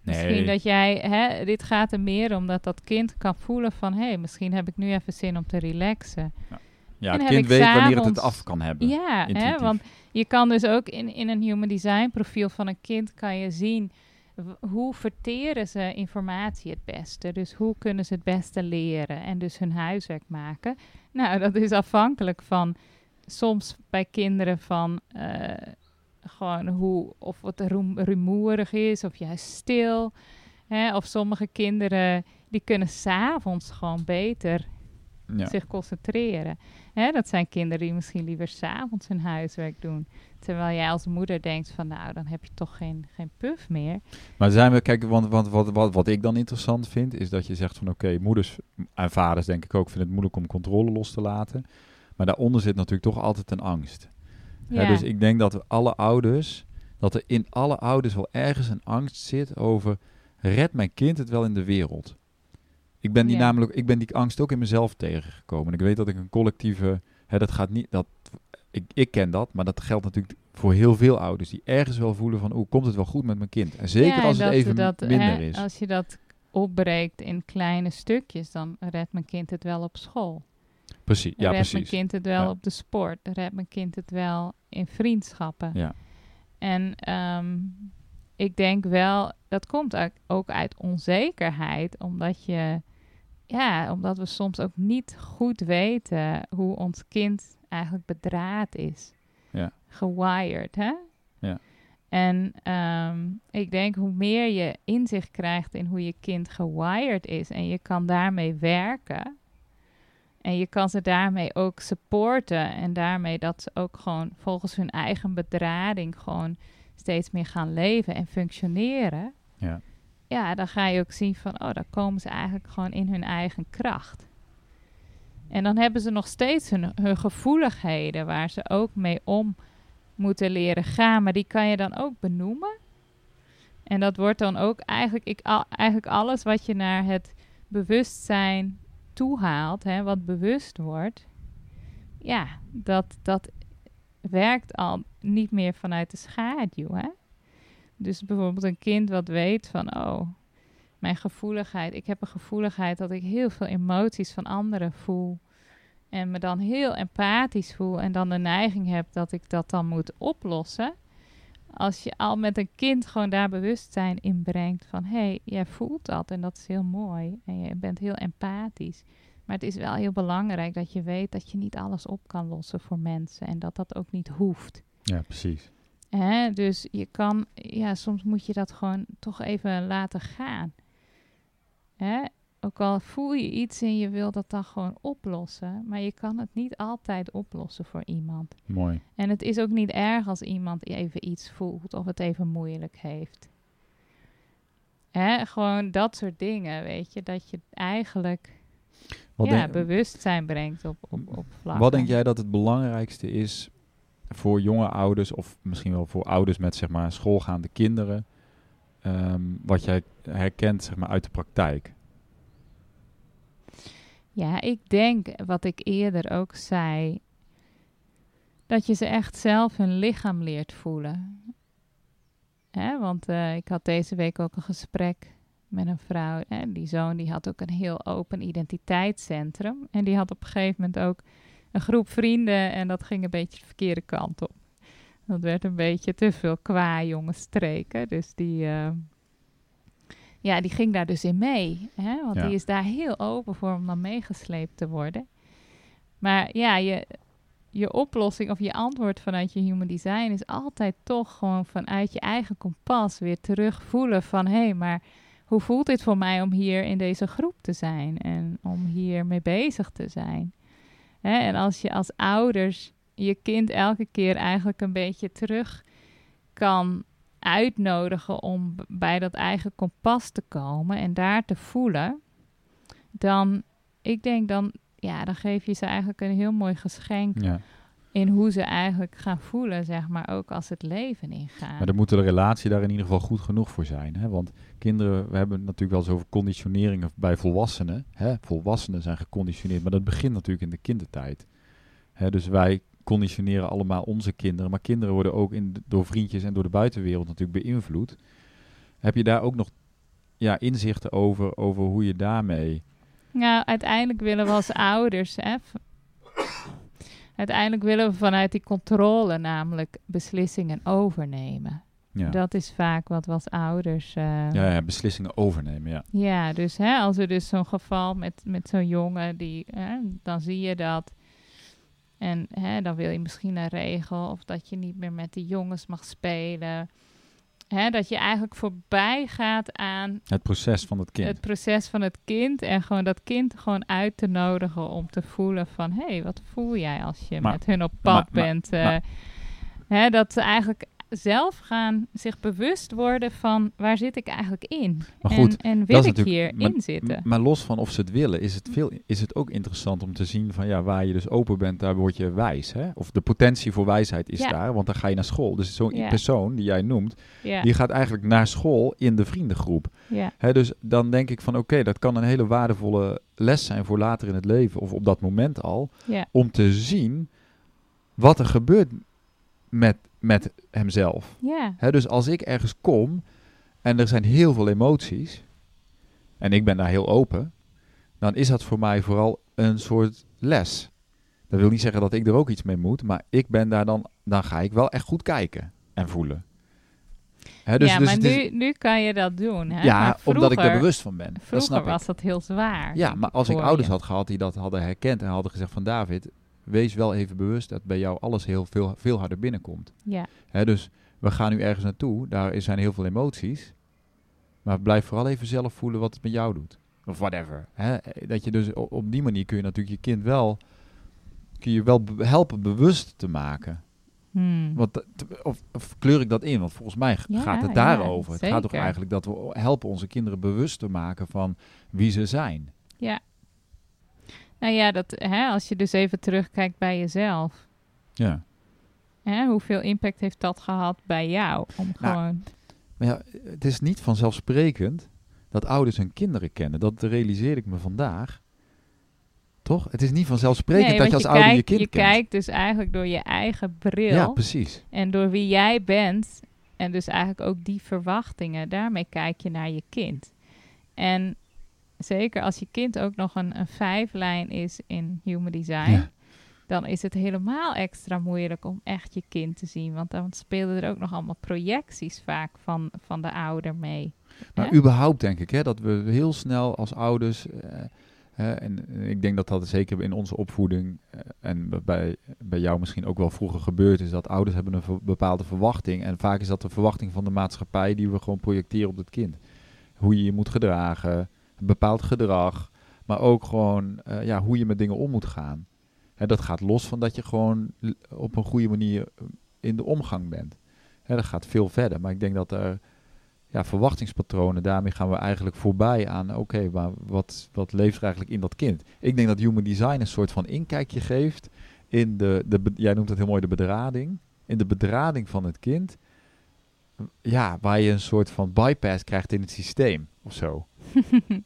Misschien Nee. dat jij, hè, dit gaat er meer om dat dat kind kan voelen van, hé, hey, misschien heb ik nu even zin om te relaxen. Ja, het heb kind ik weet wanneer het het af kan hebben. Ja, hè, want je kan dus ook in, in een human design profiel van een kind kan je zien hoe verteren ze informatie het beste. Dus hoe kunnen ze het beste leren en dus hun huiswerk maken. Nou, dat is afhankelijk van soms bij kinderen van eh, gewoon hoe of het roem- rumoerig is of juist stil. Hè, of sommige kinderen die kunnen s'avonds gewoon beter Ja. zich concentreren. Hè, dat zijn kinderen die misschien liever s'avonds hun huiswerk doen. Terwijl jij als moeder denkt van nou, dan heb je toch geen, geen puff meer. Maar zijn we, kijk, want, want wat, wat, wat ik dan interessant vind, is dat je zegt van oké, moeders en vaders denk ik ook vinden het moeilijk om controle los te laten. Maar daaronder zit natuurlijk toch altijd een angst. Hè, dus ik denk dat we alle ouders, dat er in alle ouders wel ergens een angst zit over, red mijn kind het wel in de wereld? Ik ben die Ja. namelijk, ik ben die angst ook in mezelf tegengekomen. Ik weet dat ik een collectieve, hè, dat gaat niet, dat, ik, ik ken dat, maar dat geldt natuurlijk voor heel veel ouders die ergens wel voelen van, hoe komt het wel goed met mijn kind? En zeker Ja, als het even dat, minder hè, is. Als je dat opbreekt in kleine stukjes, dan redt mijn kind het wel op school. Precies, ja, redt mijn kind het wel Ja. op de sport. Redt mijn kind het wel in vriendschappen. Ja. En ehm, ik denk wel, dat komt ook uit onzekerheid, omdat je, ja, omdat we soms ook niet goed weten hoe ons kind eigenlijk bedraad is. Ja. Gewired, hè? Ja. En ehm, ik denk hoe meer je inzicht krijgt in hoe je kind gewired is en je kan daarmee werken. En je kan ze daarmee ook supporten. En daarmee dat ze ook gewoon volgens hun eigen bedrading gewoon steeds meer gaan leven en functioneren. Ja. Ja, dan ga je ook zien van, oh, dan komen ze eigenlijk gewoon in hun eigen kracht. En dan hebben ze nog steeds hun, hun gevoeligheden waar ze ook mee om moeten leren gaan. Maar die kan je dan ook benoemen. En dat wordt dan ook eigenlijk, ik, al, eigenlijk alles wat je naar het bewustzijn toehaalt, hè, wat bewust wordt. Ja, dat, dat werkt al niet meer vanuit de schaduw. Hè? Dus bijvoorbeeld een kind wat weet van, oh, mijn gevoeligheid. Ik heb een gevoeligheid dat ik heel veel emoties van anderen voel. En me dan heel empathisch voel en dan de neiging heb dat ik dat dan moet oplossen. Als je al met een kind gewoon daar bewustzijn in brengt van hé, hey, jij voelt dat en dat is heel mooi en je bent heel empathisch. Maar het is wel heel belangrijk dat je weet dat je niet alles op kan lossen voor mensen en dat dat ook niet hoeft. Ja, precies. Hè? Dus je kan, ja, soms moet je dat gewoon toch even laten gaan. Hè? Ook al voel je iets en je wil dat dan gewoon oplossen, maar je kan het niet altijd oplossen voor iemand. Mooi. En het is ook niet erg als iemand even iets voelt of het even moeilijk heeft. Hè? Gewoon dat soort dingen, weet je, dat je eigenlijk Wat, ja, bewustzijn brengt op, op, op vlakken. wat denk jij dat het belangrijkste is voor jonge ouders, of misschien wel voor ouders met zeg maar schoolgaande kinderen, ehm, wat jij herkent zeg maar uit de praktijk? Ja, ik denk wat ik eerder ook zei, dat je ze echt zelf hun lichaam leert voelen. Hè, want eh, ik had deze week ook een gesprek met een vrouw. En die zoon die had ook een heel open identiteitscentrum. En die had op een gegeven moment ook een groep vrienden. En dat ging een beetje de verkeerde kant op. Dat werd een beetje te veel qua jonge streken. Dus die, eh, ja, die ging daar dus in mee. Hè? Want Ja. die is daar heel open voor om dan meegesleept te worden. Maar ja, je, je oplossing of je antwoord vanuit je human design is altijd toch gewoon vanuit je eigen kompas weer terugvoelen van hé, hey, maar hoe voelt dit voor mij om hier in deze groep te zijn en om hier mee bezig te zijn? Hè, en als je als ouders je kind elke keer eigenlijk een beetje terug kan uitnodigen om bij dat eigen kompas te komen en daar te voelen, dan, ik denk dan, ja, dan geef je ze eigenlijk een heel mooi geschenk Ja. In hoe ze eigenlijk gaan voelen, zeg maar, ook als het leven ingaat. Maar dan moet de relatie daar in ieder geval goed genoeg voor zijn. Hè? Want kinderen, we hebben het natuurlijk wel eens over conditioneringen bij volwassenen. Hè? Volwassenen zijn geconditioneerd, maar dat begint natuurlijk in de kindertijd. Hè? Dus wij conditioneren allemaal onze kinderen, maar kinderen worden ook in de- door vriendjes en door de buitenwereld natuurlijk beïnvloed. Heb je daar ook nog ja, inzichten over, over hoe je daarmee... Nou, uiteindelijk willen we als ouders, hè, uiteindelijk willen we vanuit die controle namelijk beslissingen overnemen. Ja, Dat is vaak wat we als ouders. eh, ja, ja, beslissingen overnemen, ja. Ja, dus hè, als er dus zo'n geval met, met zo'n jongen, die, hè, dan zie je dat. En hè, dan wil je misschien een regel of dat je niet meer met die jongens mag spelen. Hè, dat je eigenlijk voorbij gaat aan Het proces van het kind. het proces van het kind. En gewoon dat kind gewoon uit te nodigen om te voelen van... hé, hey, wat voel jij als je Maar- met hun op pad maar- bent? maar- hè, dat ze eigenlijk zelf gaan zich bewust worden van... waar zit ik eigenlijk in? Maar goed, en, wil ik hierin maar- zitten? Maar los van of ze het willen, is het, veel, is het ook interessant om te zien van ja, waar je dus open bent, daar word je wijs. Hè? Of de potentie voor wijsheid is Ja. daar, want dan ga je naar school. Dus zo'n Ja. persoon die jij noemt, Ja, die gaat eigenlijk naar school in de vriendengroep. Hè, dus dan denk ik van oké, dat kan een hele waardevolle les zijn voor later in het leven of op dat moment al, om te zien wat er gebeurt met, met hemzelf. Hè, dus als ik ergens kom en er zijn heel veel emoties en ik ben daar heel open, dan is dat voor mij vooral een soort les. Dat wil niet zeggen dat ik er ook iets mee moet, maar ik ben daar dan, dan ga ik wel echt goed kijken en voelen. Dus, ja, dus maar is- nu, nu kan je dat doen. Hè? ja, omdat ik er bewust van ben. Dat Vroeger snap ik. was dat heel zwaar. Ja, maar als ik ouders je. had gehad die dat hadden herkend en hadden gezegd van David, wees wel even bewust dat bij jou alles heel veel, veel harder binnenkomt. Ja, Hè, dus we gaan nu ergens naartoe, daar zijn heel veel emoties. Maar blijf vooral even zelf voelen wat het met jou doet. Of whatever. Hè? Dat je dus op die manier kun je natuurlijk je kind wel, kun je wel be- helpen bewust te maken. Hmm. Want, of, of kleur ik dat in? Want volgens mij Ja, gaat het ja, daarover. het gaat toch eigenlijk dat we helpen onze kinderen bewust te maken van wie ze zijn. Nou ja, dat, hè, als je dus even terugkijkt bij jezelf. Ja. Hè, hoeveel impact heeft dat gehad bij jou? Om Nou, gewoon... Maar ja, het is niet vanzelfsprekend dat ouders hun kinderen kennen. Dat realiseer ik me vandaag. Toch? Het is niet vanzelfsprekend Nee, dat je als ouder kijkt, je kind kent. kijkt dus eigenlijk door je eigen bril. Ja, precies. En door wie jij bent, en dus eigenlijk ook die verwachtingen, daarmee kijk je naar je kind. En zeker als je kind ook nog een, een vijflijn is in human design, Ja. dan is het helemaal extra moeilijk om echt je kind te zien. Want dan spelen er ook nog allemaal projecties vaak van, van de ouder mee. Maar Hè? überhaupt denk ik hè, dat we heel snel als ouders. hè, en ik denk dat dat zeker in onze opvoeding. eh, en bij, bij jou misschien ook wel vroeger gebeurd is. Dat ouders hebben een bepaalde verwachting. En vaak is dat de verwachting van de maatschappij die we gewoon projecteren op het kind. Hoe je je moet gedragen, bepaald gedrag. Maar ook gewoon eh, ja, hoe je met dingen om moet gaan. Hè, dat gaat los van dat je gewoon op een goede manier eh, in de omgang bent. Hè, dat gaat veel verder. Maar ik denk dat er ja, verwachtingspatronen, daarmee gaan we eigenlijk voorbij aan, oké, maar wat, wat leeft er eigenlijk in dat kind? Ik denk dat human design een soort van inkijkje geeft in de, de jij noemt het heel mooi de bedrading, in de bedrading van het kind, ja, waar je een soort van bypass krijgt in het systeem of zo.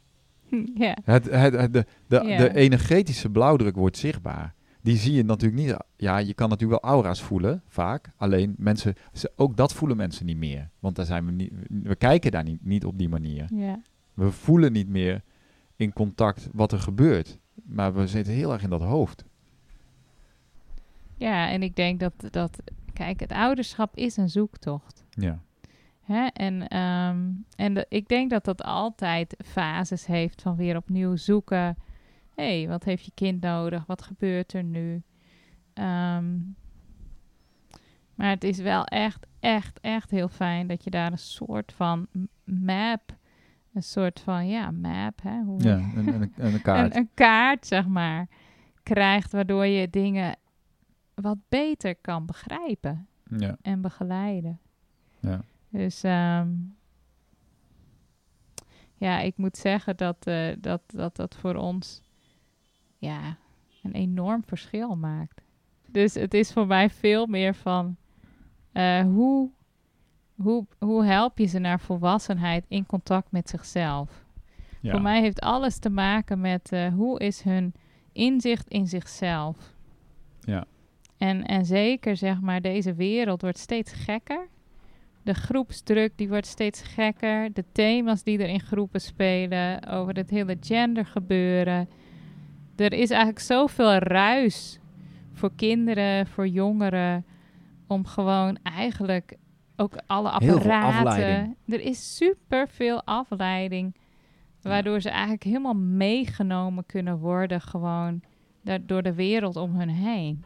ja. Het, het, het- de, de, de energetische blauwdruk wordt zichtbaar. Die zie je natuurlijk niet. Ja, je kan natuurlijk wel aura's voelen, vaak. Alleen mensen, ze- ook dat voelen mensen niet meer. Want daar zijn we niet, we kijken daar niet, niet op die manier. We voelen niet meer in contact wat er gebeurt. Maar we zitten heel erg in dat hoofd. Ja, en ik denk dat, dat, kijk, het ouderschap is een zoektocht. Ja. Hè? En, ehm, en de- ik denk dat dat altijd fases heeft van weer opnieuw zoeken. Hé, hey, wat heeft je kind nodig? Wat gebeurt er nu? Ehm, maar het is wel echt, echt, echt heel fijn dat je daar een soort van map, een soort van, ja, map, hè? Hoe Ja, en, en, een- en een kaart. een, een kaart, zeg maar, krijgt waardoor je dingen wat beter kan begrijpen ja. en begeleiden. Ja. Dus ehm, ja, ik moet zeggen dat, eh, dat, dat dat voor ons ja, een enorm verschil maakt. Dus het is voor mij veel meer van eh, hoe, hoe, hoe help je ze naar volwassenheid in contact met zichzelf. Ja. Voor mij heeft alles te maken met eh, hoe is hun inzicht in zichzelf. Ja. En, en zeker zeg maar, deze wereld wordt steeds gekker. De groepsdruk die wordt steeds gekker. De thema's die er in groepen spelen. Over het hele gender gebeuren. Er is eigenlijk zoveel ruis voor kinderen, voor jongeren. Om gewoon eigenlijk ook alle apparaten. Er is super veel afleiding. Waardoor ze eigenlijk helemaal meegenomen kunnen worden. Gewoon door de wereld om hun heen.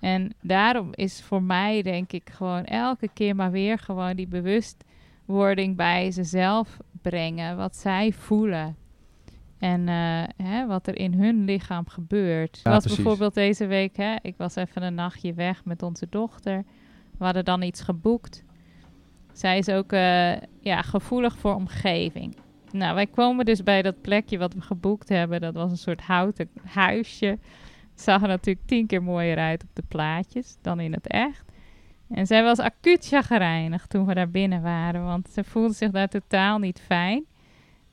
En daarom is voor mij denk ik gewoon elke keer maar weer gewoon die bewustwording bij zichzelf brengen. Wat zij voelen. En eh, hè, wat er in hun lichaam gebeurt. Ja, precies. bijvoorbeeld deze week, hè, ik was even een nachtje weg met onze dochter. We hadden dan iets geboekt. Zij is ook eh, ja, gevoelig voor omgeving. Nou, wij komen dus bij dat plekje wat we geboekt hebben. Dat was een soort houten huisje. Zag er natuurlijk tien keer mooier uit op de plaatjes dan in het echt. En zij was acuut chagrijnig toen we daar binnen waren. Want ze voelde zich daar totaal niet fijn.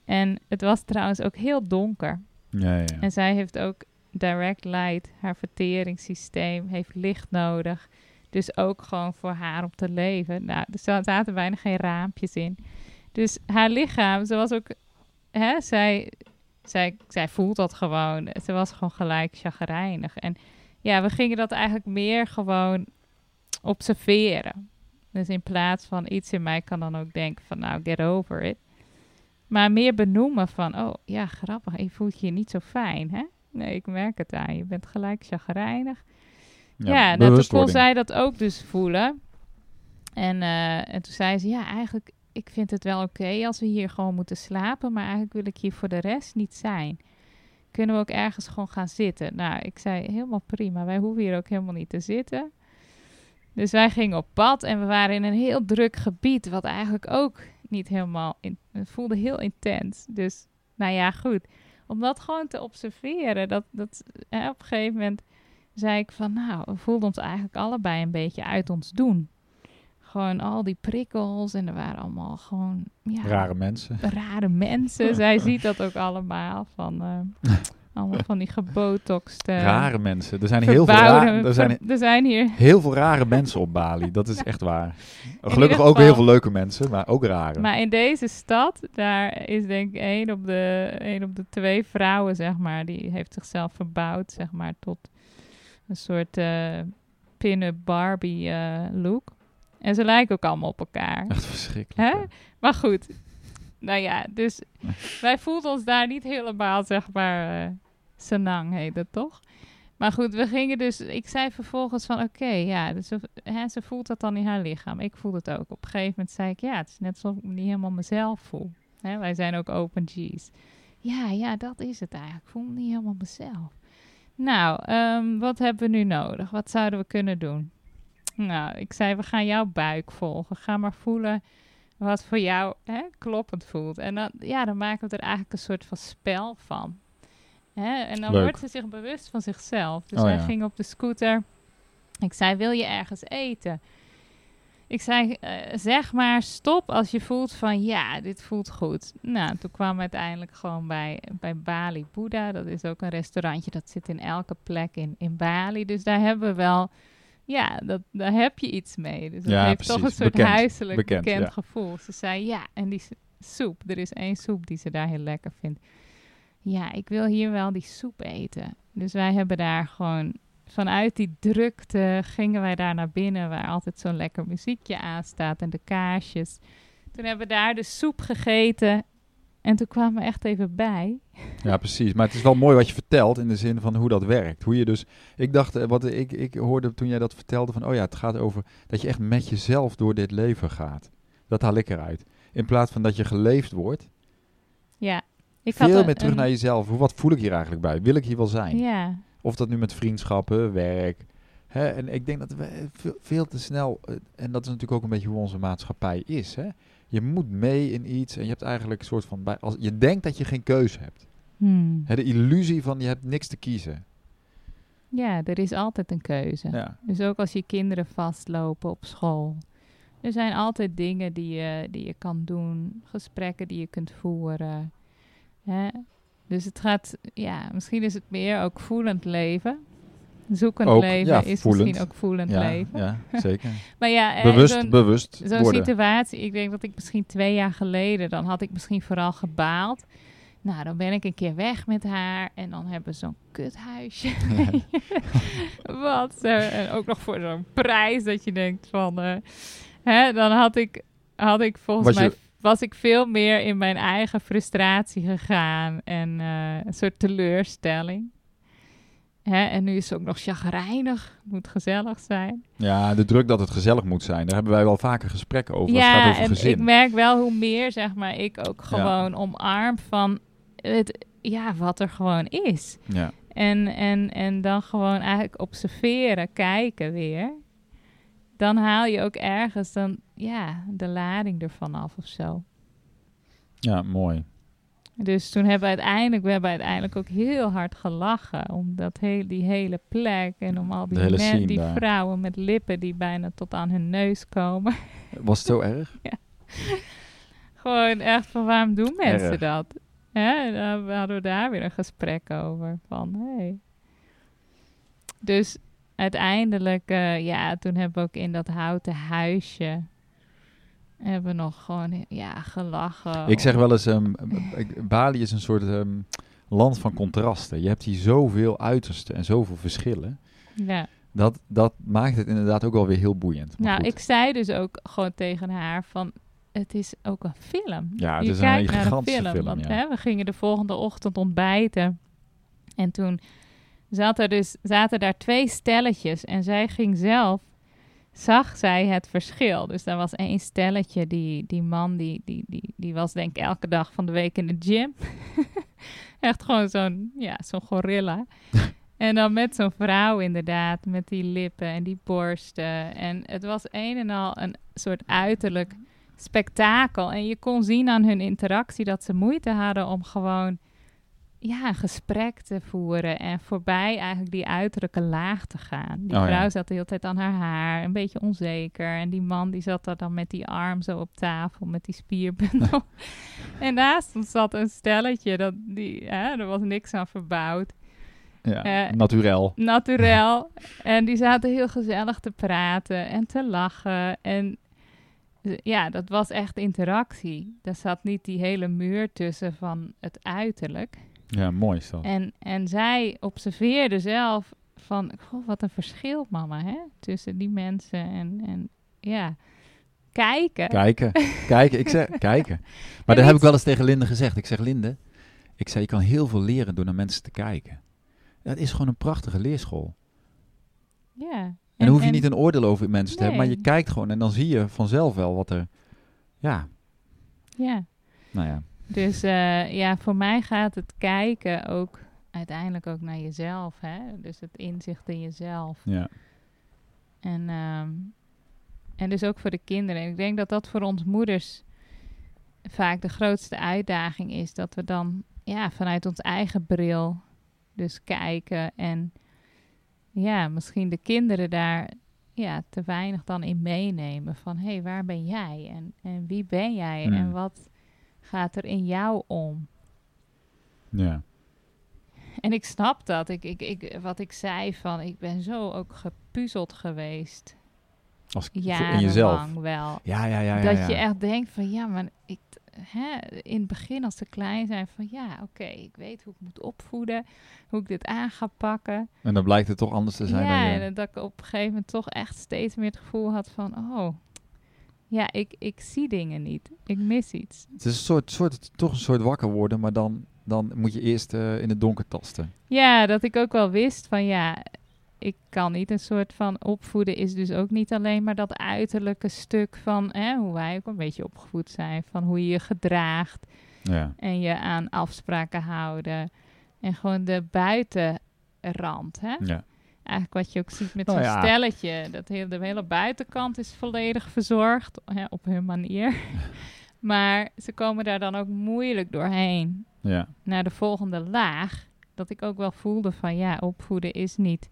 En het was trouwens ook heel donker. Ja, ja. En zij heeft ook direct light. Haar verteringssysteem heeft licht nodig. Dus ook gewoon voor haar om te leven. Nou, er za- zaten bijna geen raampjes in. Dus haar lichaam, ze was ook... Hè, zij, zij, zij voelt dat gewoon. Ze was gewoon gelijk chagrijnig. En ja, we gingen dat eigenlijk meer gewoon observeren. Dus in plaats van iets in mij kan dan ook denken van... Nou, get over it. Maar meer benoemen van... Oh, ja, grappig. Je voelt je niet zo fijn, hè? Nee, ik merk het aan. Je bent gelijk chagrijnig. Ja, nou, toen kon zij dat ook dus voelen. En, eh, en toen zei ze, ja, eigenlijk, ik vind het wel oké als we hier gewoon moeten slapen, maar eigenlijk wil ik hier voor de rest niet zijn. Kunnen we ook ergens gewoon gaan zitten? Nou, ik zei, helemaal prima, wij hoeven hier ook helemaal niet te zitten. Dus wij gingen op pad en we waren in een heel druk gebied, wat eigenlijk ook niet helemaal, in, het voelde heel intens. Dus, nou ja, goed. Om dat gewoon te observeren, dat, dat hè, op een gegeven moment zei ik van, nou, we voelden ons eigenlijk allebei een beetje uit ons doen. Gewoon al die prikkels en er waren allemaal gewoon... Ja, Rare mensen. Rare mensen. Zij ziet dat ook allemaal van... eh, allemaal van die gebotoxte... Rare mensen. Er zijn heel veel, ra- verbouwde- er zijn er zijn hier... heel veel rare mensen op Bali. Dat is echt waar. Gelukkig ook geval- heel veel leuke mensen, maar ook rare. Maar in deze stad, daar is denk ik één op de, één op de twee vrouwen, zeg maar, die heeft zichzelf verbouwd, zeg maar, tot een soort eh pin-up Barbie eh, look. En ze lijken ook allemaal op elkaar. Echt verschrikkelijk. Hè? Maar goed, nou ja, dus wij voelden ons daar niet helemaal, zeg maar, senang heet toch? Maar goed, we gingen dus, ik zei vervolgens van, oké, ja, dus ze, hè, ze voelt dat dan in haar lichaam. Ik voel het ook. Op een gegeven moment zei ik, ja, het is net alsof ik me niet helemaal mezelf voel. Hè, wij zijn ook open G's. Ja, ja, dat is het eigenlijk. Ik voel me niet helemaal mezelf. Nou, ehm, wat hebben we nu nodig? Wat zouden we kunnen doen? Nou, ik zei, we gaan jouw buik volgen. Ga maar voelen wat voor jou hè, kloppend voelt. En dan, ja, dan maken we er eigenlijk een soort van spel van. Hè? En dan Leuk. wordt ze zich bewust van zichzelf. Dus Oh, wij ja. gingen op de scooter. Ik zei, wil je ergens eten? Ik zei, eh, zeg maar stop als je voelt van ja, dit voelt goed. Nou, toen kwamen we uiteindelijk gewoon bij, bij Bali Buddha. Dat is ook een restaurantje dat zit in elke plek in, in Bali. Dus daar hebben we wel, ja, dat, daar heb je iets mee. Dus dat Ja, heeft toch een soort Bekend. huiselijk Bekend, bekend, ja. gevoel. Ze zei ja, en die soep, er is één soep die ze daar heel lekker vindt. Ja, ik wil hier wel die soep eten. Dus wij hebben daar gewoon vanuit die drukte gingen wij daar naar binnen, waar altijd zo'n lekker muziekje aanstaat en de kaarsjes. Toen hebben we daar de soep gegeten en toen kwamen we echt even bij. Ja, precies. Maar het is wel mooi wat je vertelt in de zin van hoe dat werkt. Hoe je dus, ik dacht, eh, wat ik, ik hoorde toen jij dat vertelde van, oh ja, het gaat over dat je echt met jezelf door dit leven gaat. Dat haal ik eruit. In plaats van dat je geleefd wordt, Ja, ik had veel een- meer terug een- naar jezelf. Hoe, wat voel ik hier eigenlijk bij? Wil ik hier wel zijn? Ja, Of dat nu met vriendschappen, werk. Hè? En ik denk dat we veel, veel te snel, eh, en dat is natuurlijk ook een beetje hoe onze maatschappij is. Hè? Je moet mee in iets en je hebt eigenlijk een soort van, bij, als, je denkt dat je geen keuze hebt. Hmm. Hè, de illusie van je hebt niks te kiezen. ja, er is altijd een keuze. Ja. Dus ook als je kinderen vastlopen op school. Er zijn altijd dingen die je, die je kan doen, gesprekken die je kunt voeren. Hè? Dus het gaat, ja, misschien is het meer ook voelend leven. Zoekend Ook, leven ja, is voelend. misschien ook voelend Ja, leven. ja, zeker. Maar ja, eh, bewust, zo'n- bewust zo'n worden. situatie, ik denk dat ik misschien twee jaar geleden, dan had ik misschien vooral gebaald. Nou, dan ben ik een keer weg met haar en dan hebben we zo'n kuthuisje. Wat? eh, en ook nog voor zo'n prijs dat je denkt van... eh, hè, dan had ik, had ik volgens Was je- mij... Was ik veel meer in mijn eigen frustratie gegaan en een soort teleurstelling. Hè, en nu is ze ook nog chagrijnig, moet gezellig zijn. Ja, de druk dat het gezellig moet zijn. Daar hebben wij wel vaker gesprekken over. het gaat Ja, over en gezin. ik merk wel hoe meer, zeg maar, ik ook Ja. gewoon omarm van het, ja, wat er gewoon is. ja. En, en, en dan gewoon eigenlijk observeren, kijken weer. Dan haal je ook ergens dan, ja, de lading ervan af of zo. ja, mooi. Dus toen hebben we uiteindelijk, we hebben uiteindelijk ook heel hard gelachen om dat heel, die hele plek en om al die, men- die daar. vrouwen met lippen die bijna tot aan hun neus komen. Was het zo erg? Gewoon echt van waarom doen mensen Erg. dat? Hè? En dan hadden we daar weer een gesprek over. Van hey. Dus uiteindelijk, eh, ja, toen hebben we ook in dat houten huisje. Hebben nog gewoon ja, gelachen. Ik zeg wel eens, ik- Bali is een soort ehm, land van contrasten. Je hebt hier zoveel uitersten en zoveel verschillen. Ja. Dat, dat maakt het inderdaad ook wel weer heel boeiend. Maar Nou, goed. ik zei dus ook gewoon tegen haar van... Het is ook een film. Ja, het je is een kijkt naar een gigantische film. film, want, ja. hè, we gingen de volgende ochtend ontbijten. En toen zat er dus, zaten daar twee stelletjes. En zij ging zelf zag zij het verschil. Dus er was één stelletje, die, die man, die, die, die, die was denk ik elke dag van de week in de gym. Echt gewoon zo'n, ja, zo'n gorilla. en dan met zo'n vrouw inderdaad, met die lippen en die borsten. En het was een en al een soort uiterlijk spektakel. En je kon zien aan hun interactie dat ze moeite hadden om gewoon ja, een gesprek te voeren en voorbij eigenlijk die uiterlijke laag te gaan. Die Oh, ja. vrouw zat de hele tijd aan haar haar, een beetje onzeker. En die man die zat daar dan met die arm zo op tafel, met die spierbundel. en naast ons zat een stelletje, dat die, hè, er was niks aan verbouwd. Ja, Eh, naturel. Naturel. en die zaten heel gezellig te praten en te lachen. En ja, dat was echt interactie. Er zat niet die hele muur tussen van het uiterlijk. Ja, mooi is dat. En, en zij observeerde zelf van, goh, wat een verschil, mama, hè? Tussen die mensen en, en ja, kijken. Kijken, kijken, ik zeg kijken. Maar dat heb ik wel eens tegen Linde gezegd. Ik zeg, Linde, ik zei, je kan heel veel leren door naar mensen te kijken. Dat is gewoon een prachtige leerschool. Ja. En, dan hoef je niet een oordeel over mensen te hebben, maar je kijkt gewoon en dan zie je vanzelf wel wat er, ja, Ja, nou ja. Dus eh, ja, voor mij gaat het kijken ook uiteindelijk ook naar jezelf, hè? Dus het inzicht in jezelf. ja. En, ehm, en dus ook voor de kinderen. En ik denk dat dat voor ons moeders vaak de grootste uitdaging is. Dat we dan ja, vanuit ons eigen bril dus kijken. En ja, misschien de kinderen daar ja, te weinig dan in meenemen. Van hé, hey, waar ben jij? En, en wie ben jij? En wat gaat er in jou om? ja. En ik snap dat. Ik, ik, ik, wat ik zei van, ik ben zo ook gepuzzeld geweest. Als, in jezelf. wel. Ja, ja, ja. ja, dat je echt denkt van, ja, maar ik, hè, in het begin als ze klein zijn van, ja, oké, ik weet hoe ik moet opvoeden, hoe ik dit aan ga pakken. En dan blijkt het toch anders te zijn ja, dan je... en dat ik op een gegeven moment toch echt steeds meer het gevoel had van, oh, ja, ik, ik zie dingen niet. Ik mis iets. Het is een soort, soort, toch een soort wakker worden, maar dan, dan moet je eerst eh, in het donker tasten. Ja, dat ik ook wel wist van, ja, ik kan niet een soort van opvoeden is dus ook niet alleen maar dat uiterlijke stuk van hè, hoe wij ook een beetje opgevoed zijn, van hoe je je gedraagt Ja. en je aan afspraken houden en gewoon de buitenrand, hè? ja. Eigenlijk wat je ook ziet met Nou zo'n ja. stelletje, dat de hele buitenkant is volledig verzorgd hè, op hun manier, maar ze komen daar dan ook moeilijk doorheen Ja. naar de volgende laag, dat ik ook wel voelde van ja, opvoeden is niet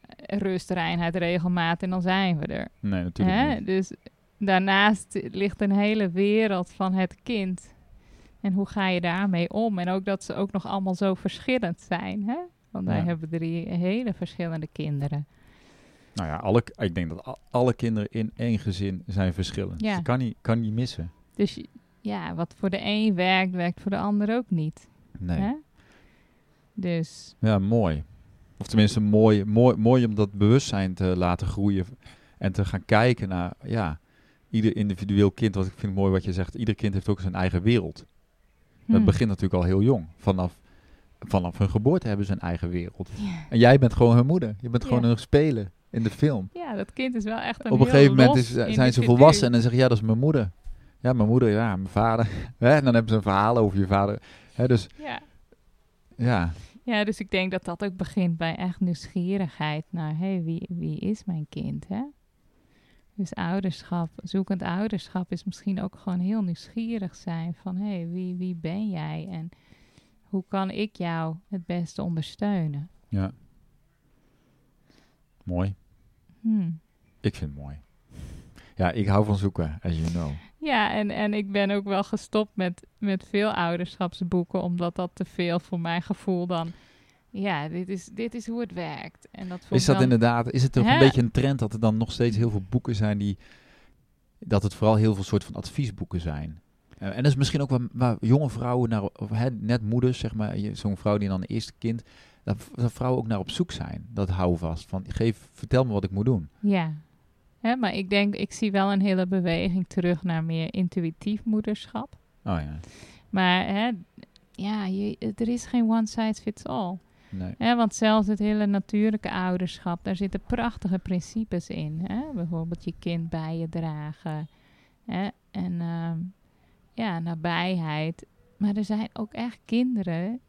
eh, rust, reinheid, regelmaat en dan zijn we er. Nee, natuurlijk Hè? niet. Dus daarnaast ligt een hele wereld van het kind. En hoe ga je daarmee om? En ook dat ze ook nog allemaal zo verschillend zijn. Hè? Want wij Ja. hebben drie hele verschillende kinderen. Nou ja, alle, ik denk dat al- alle kinderen in één gezin zijn verschillend. Ja. Je kan niet, kan niet missen. Dus ja, wat voor de een werkt, werkt voor de ander ook niet. Nee. Hè? Dus Ja, mooi. Of tenminste, mooi, mooi, mooi om dat bewustzijn te laten groeien. En te gaan kijken naar, ja, ieder individueel kind. Wat ik vind mooi wat je zegt. Ieder kind heeft ook zijn eigen wereld. Dat hm. begint natuurlijk al heel jong. Vanaf, vanaf hun geboorte hebben ze een eigen wereld. En jij bent gewoon hun moeder. Je bent gewoon Ja. hun speler in de film. Ja, dat kind is wel echt een Op een gegeven moment is, zijn ze volwassen en dan zeg je, ja, dat is mijn moeder. Ja, mijn moeder, ja, mijn vader. En dan hebben ze een verhaal over je vader. Hè, dus Ja. ja, ja, dus ik denk dat dat ook begint bij echt nieuwsgierigheid naar, hé, hey, wie, wie is mijn kind, hè? Dus ouderschap, zoekend ouderschap is misschien ook gewoon heel nieuwsgierig zijn van, hé, hey, wie, wie ben jij en hoe kan ik jou het beste ondersteunen? ja. Mooi. Hmm. Ik vind het mooi. Ja, ik hou van zoeken, as you know. Ja, en, en ik ben ook wel gestopt met, met veel ouderschapsboeken, omdat dat te veel voor mijn gevoel dan... Ja, dit is, dit is hoe het werkt. En dat Is dat dan, inderdaad, is het toch een beetje een trend dat er dan nog steeds heel veel boeken zijn die, dat het vooral heel veel soort van adviesboeken zijn? Eh, en dat is misschien ook waar, waar jonge vrouwen, naar, of hè, net moeders, zeg maar, zo'n vrouw die dan een eerste kind, dat, dat vrouwen ook naar op zoek zijn. Dat hou vast van, geef, vertel me wat ik moet doen. Ja, Hè, maar ik denk, ik zie wel een hele beweging terug naar meer intuïtief moederschap. Oh ja. Maar hè, ja, je, er is geen one size fits all. Nee. Hè, want zelfs het hele natuurlijke ouderschap, daar zitten prachtige principes in. Hè? Bijvoorbeeld je kind bij je dragen. Hè? En ehm, ja, nabijheid. Maar er zijn ook echt kinderen,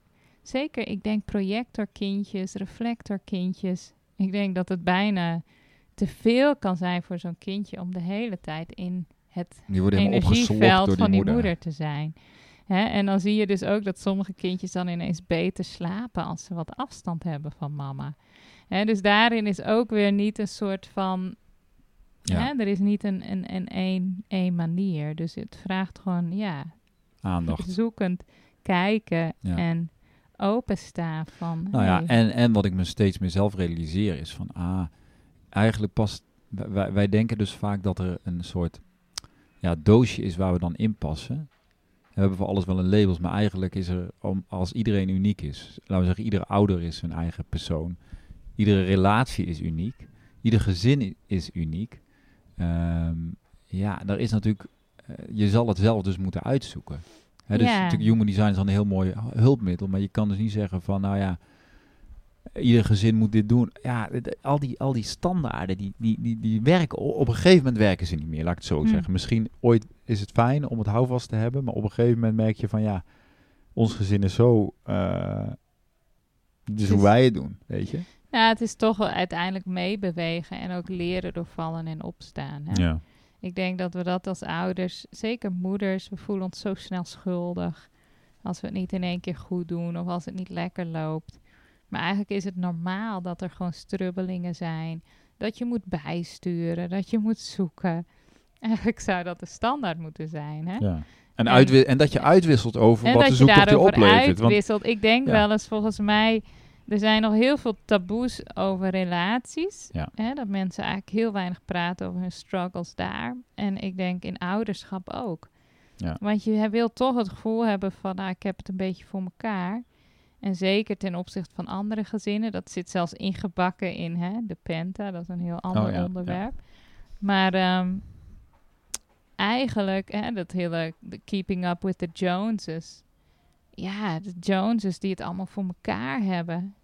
zeker ik denk projectorkindjes, reflectorkindjes. Ik denk dat het bijna te veel kan zijn voor zo'n kindje om de hele tijd in het energieveld van die die moeder. moeder te zijn. Hè? En dan zie je dus ook dat sommige kindjes dan ineens beter slapen als ze wat afstand hebben van mama. Hè? Dus daarin is ook weer niet een soort van. Ja. Hè? Er is niet een, een, een, een, een manier. Dus het vraagt gewoon, ja, Aandacht. zoekend kijken Ja. en openstaan van. Nou ja, en, en wat ik me steeds meer zelf realiseer is van, ah, eigenlijk past, wij, wij denken dus vaak dat er een soort ja, doosje is waar we dan in passen. We hebben voor alles wel een labels, maar eigenlijk is er, om, als iedereen uniek is, laten we zeggen, iedere ouder is een eigen persoon, iedere relatie is uniek, ieder gezin is uniek. Ehm, ja, daar is natuurlijk, eh, je zal het zelf dus moeten uitzoeken. Hè, dus natuurlijk human design is dan een heel mooi hulpmiddel, maar je kan dus niet zeggen van, nou ja, ieder gezin moet dit doen. Ja, dit- al die, al die standaarden, die, die, die, die werken, op een gegeven moment werken ze niet meer, laat ik het zo Hm. zeggen. Misschien ooit is het fijn om het houvast te hebben, maar op een gegeven moment merk je van, ja, ons gezin is zo, dus Het hoe is- wij het doen, weet je. Ja, het is toch wel uiteindelijk meebewegen en ook leren door vallen en opstaan. Hè? Ja. Ik denk dat we dat als ouders, zeker moeders, we voelen ons zo snel schuldig als we het niet in één keer goed doen of als het niet lekker loopt. Maar eigenlijk is het normaal dat er gewoon strubbelingen zijn, dat je moet bijsturen, dat je moet zoeken. Eigenlijk zou dat de standaard moeten zijn. Hè? ja. En, En- dat je uitwisselt over wat de je zoektocht je daarover oplevert. Want, uitwisselt. Ik denk Ja. wel eens, volgens mij, er zijn nog heel veel taboes over relaties. Ja. Hè, dat mensen eigenlijk heel weinig praten over hun struggles daar. En ik denk in ouderschap ook. Ja. Want je wil toch het gevoel hebben van, nou, ik heb het een beetje voor elkaar. En zeker ten opzichte van andere gezinnen. Dat zit zelfs ingebakken in hè, de Penta. Dat is een heel ander Oh ja, ja. onderwerp. Maar ehm, eigenlijk, hè, dat hele keeping up with the Joneses. Ja, de Joneses die het allemaal voor elkaar hebben.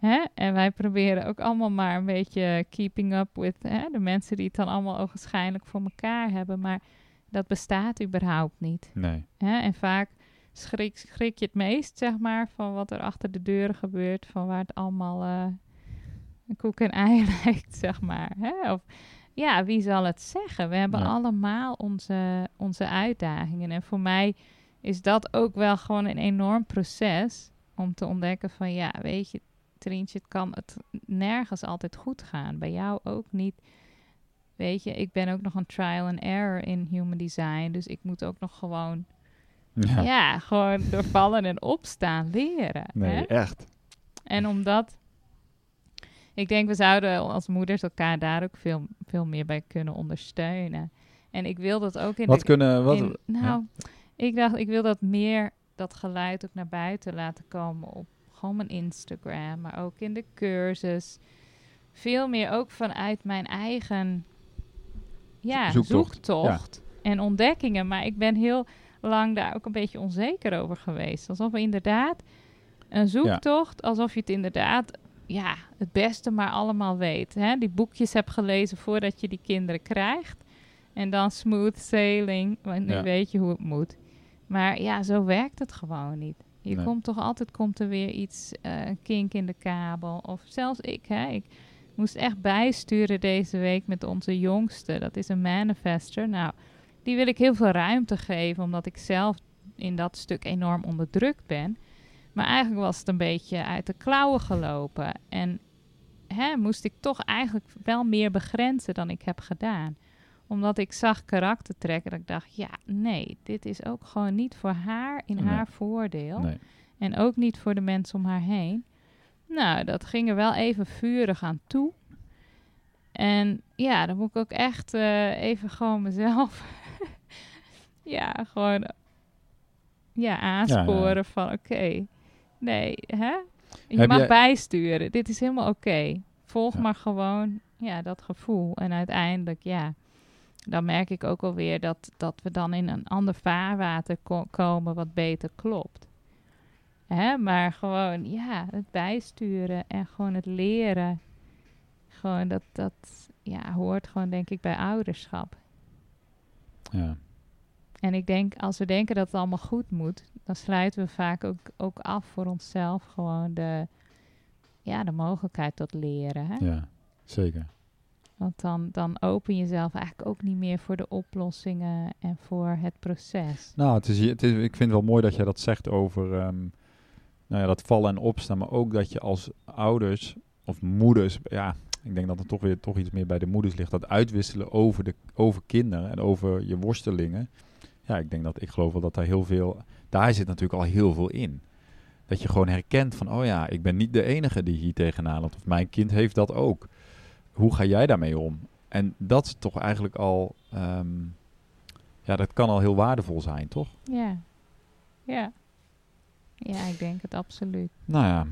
Hè? En wij proberen ook allemaal maar een beetje keeping up with hè, de mensen die het dan allemaal ogenschijnlijk voor elkaar hebben. Maar dat bestaat überhaupt niet. nee. Hè? En vaak schrik, schrik je het meest, zeg maar, van wat er achter de deuren gebeurt. Van waar het allemaal eh, een koek en ei lijkt, zeg maar. Hè? Of ja, wie zal het zeggen? We hebben Ja. allemaal onze, onze uitdagingen. En voor mij is dat ook wel gewoon een enorm proces om te ontdekken van ja, weet je, Trientje, het kan het nergens altijd goed gaan. Bij jou ook niet. Weet je, ik ben ook nog een trial and error in human design. Dus ik moet ook nog gewoon, Ja. ja, gewoon door vallen en opstaan leren. Nee, hè? echt. En omdat, ik denk we zouden als moeders elkaar daar ook veel, veel meer bij kunnen ondersteunen. En ik wil dat ook in Wat de, kunnen, wat, in- nou, ik dacht, ik wil dat meer, dat geluid ook naar buiten laten komen op gewoon mijn Instagram, maar ook in de cursus. Veel meer ook vanuit mijn eigen ja, Zoektocht, zoektocht, en ontdekkingen. Maar ik ben heel lang daar ook een beetje onzeker over geweest. Alsof we inderdaad een zoektocht, alsof je het inderdaad ja, het beste maar allemaal weet. Hè? Die boekjes hebt gelezen voordat je die kinderen krijgt. En dan smooth sailing, want nu Ja. weet je hoe het moet. Maar ja, zo werkt het gewoon niet. Je Nee. komt toch altijd komt er weer iets, een kink in de kabel. Of zelfs ik, hè. Ik moest echt bijsturen deze week met onze jongste. Dat is een manifester. Nou, die wil ik heel veel ruimte geven, omdat ik zelf in dat stuk enorm onderdrukt ben. Maar eigenlijk was het een beetje uit de klauwen gelopen. En hè, moest ik toch eigenlijk wel meer begrenzen dan ik heb gedaan. Omdat ik zag karaktertrekken dat ik dacht, ja, nee, dit is ook gewoon niet voor haar in Nee. haar voordeel. nee. En ook niet voor de mensen om haar heen. Nou, dat ging er wel even vurig aan toe. En ja, dan moet ik ook echt eh, even gewoon mezelf... ja, gewoon ja, aansporen ja. van oké, nee, hè? Je Heb mag jij- bijsturen. Dit is helemaal oké. Volg Ja. maar gewoon ja, dat gevoel. En uiteindelijk, ja, dan merk ik ook alweer dat, dat we dan in een ander vaarwater ko- komen wat beter klopt. Hè? Maar gewoon, ja, het bijsturen en gewoon het leren. Gewoon dat, dat ja, hoort gewoon denk ik bij ouderschap. Ja. En ik denk, als we denken dat het allemaal goed moet, dan sluiten we vaak ook, ook af voor onszelf gewoon de, ja, de mogelijkheid tot leren. Hè? ja, zeker. Want dan, dan open je jezelf eigenlijk ook niet meer voor de oplossingen en voor het proces. Nou, het is, het is, ik vind het wel mooi dat jij dat zegt over ehm, nou ja, dat vallen en opstaan. Maar ook dat je als ouders of moeders, ja, ik denk dat het toch weer toch iets meer bij de moeders ligt. Dat uitwisselen over, de, over kinderen en over je worstelingen. Ja, ik denk dat ik geloof wel dat daar heel veel, daar zit natuurlijk al heel veel in. Dat je gewoon herkent van, oh ja, ik ben niet de enige die hier tegenaan loopt. Of mijn kind heeft dat ook. Hoe ga jij daarmee om? En dat is toch eigenlijk al, ehm, ja, dat kan al heel waardevol zijn, toch? Ja, ja. Ja, ik denk het absoluut. Nou ja,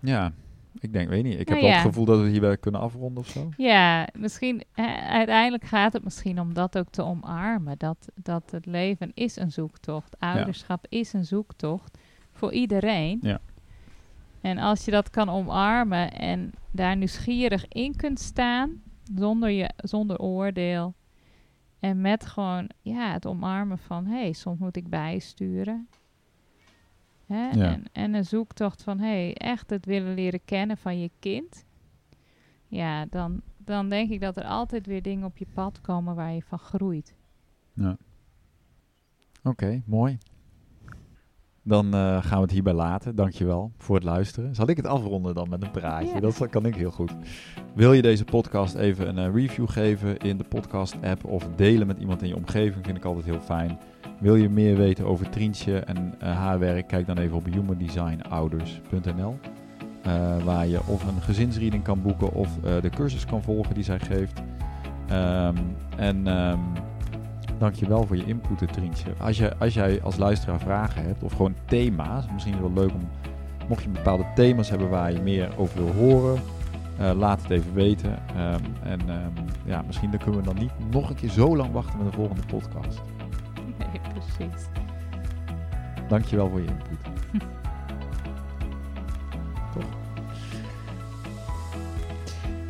ja, ik denk, weet niet. Ik heb Nou wel ja. het gevoel dat we hierbij kunnen afronden of zo. Ja, misschien, uiteindelijk gaat het misschien om dat ook te omarmen. Dat, dat het leven is een zoektocht. Ouderschap is een zoektocht voor iedereen. Ja. En als je dat kan omarmen en daar nieuwsgierig in kunt staan, zonder, je, zonder oordeel. En met gewoon ja, het omarmen van, hé, hey, soms moet ik bijsturen. Hè? Ja. En, en een zoektocht van, hé, hey, echt het willen leren kennen van je kind. Ja, dan, dan denk ik dat er altijd weer dingen op je pad komen waar je van groeit. Oké, mooi. Dan eh, gaan we het hierbij laten. Dankjewel voor het luisteren. Zal ik het afronden dan met een praatje? Dat kan ik heel goed. Wil je deze podcast even een eh, review geven in de podcast-app of delen met iemand in je omgeving? Vind ik altijd heel fijn. Wil je meer weten over Trientje en eh, haar werk? Kijk dan even op humanddesignouders.nl. eh, waar je of een gezinsreading kan boeken of de cursus kan volgen die zij geeft. Ehm, en ehm dankjewel voor je input, Trientje. Als, je, als jij als luisteraar vragen hebt of gewoon thema's, misschien is het wel leuk om, mocht je bepaalde thema's hebben waar je meer over wil horen, eh, laat het even weten. Ehm, en ehm, ja, misschien dan kunnen we dan niet nog een keer zo lang wachten met de volgende podcast. Nee, precies. Dankjewel voor je input.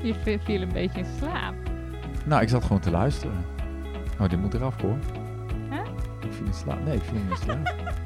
Je v- viel een beetje in slaap. Nou, ik zat gewoon te luisteren. Oh, dit moet eraf hoor. Huh? Ik viel in slaap. Nee, ik viel niet in slaap.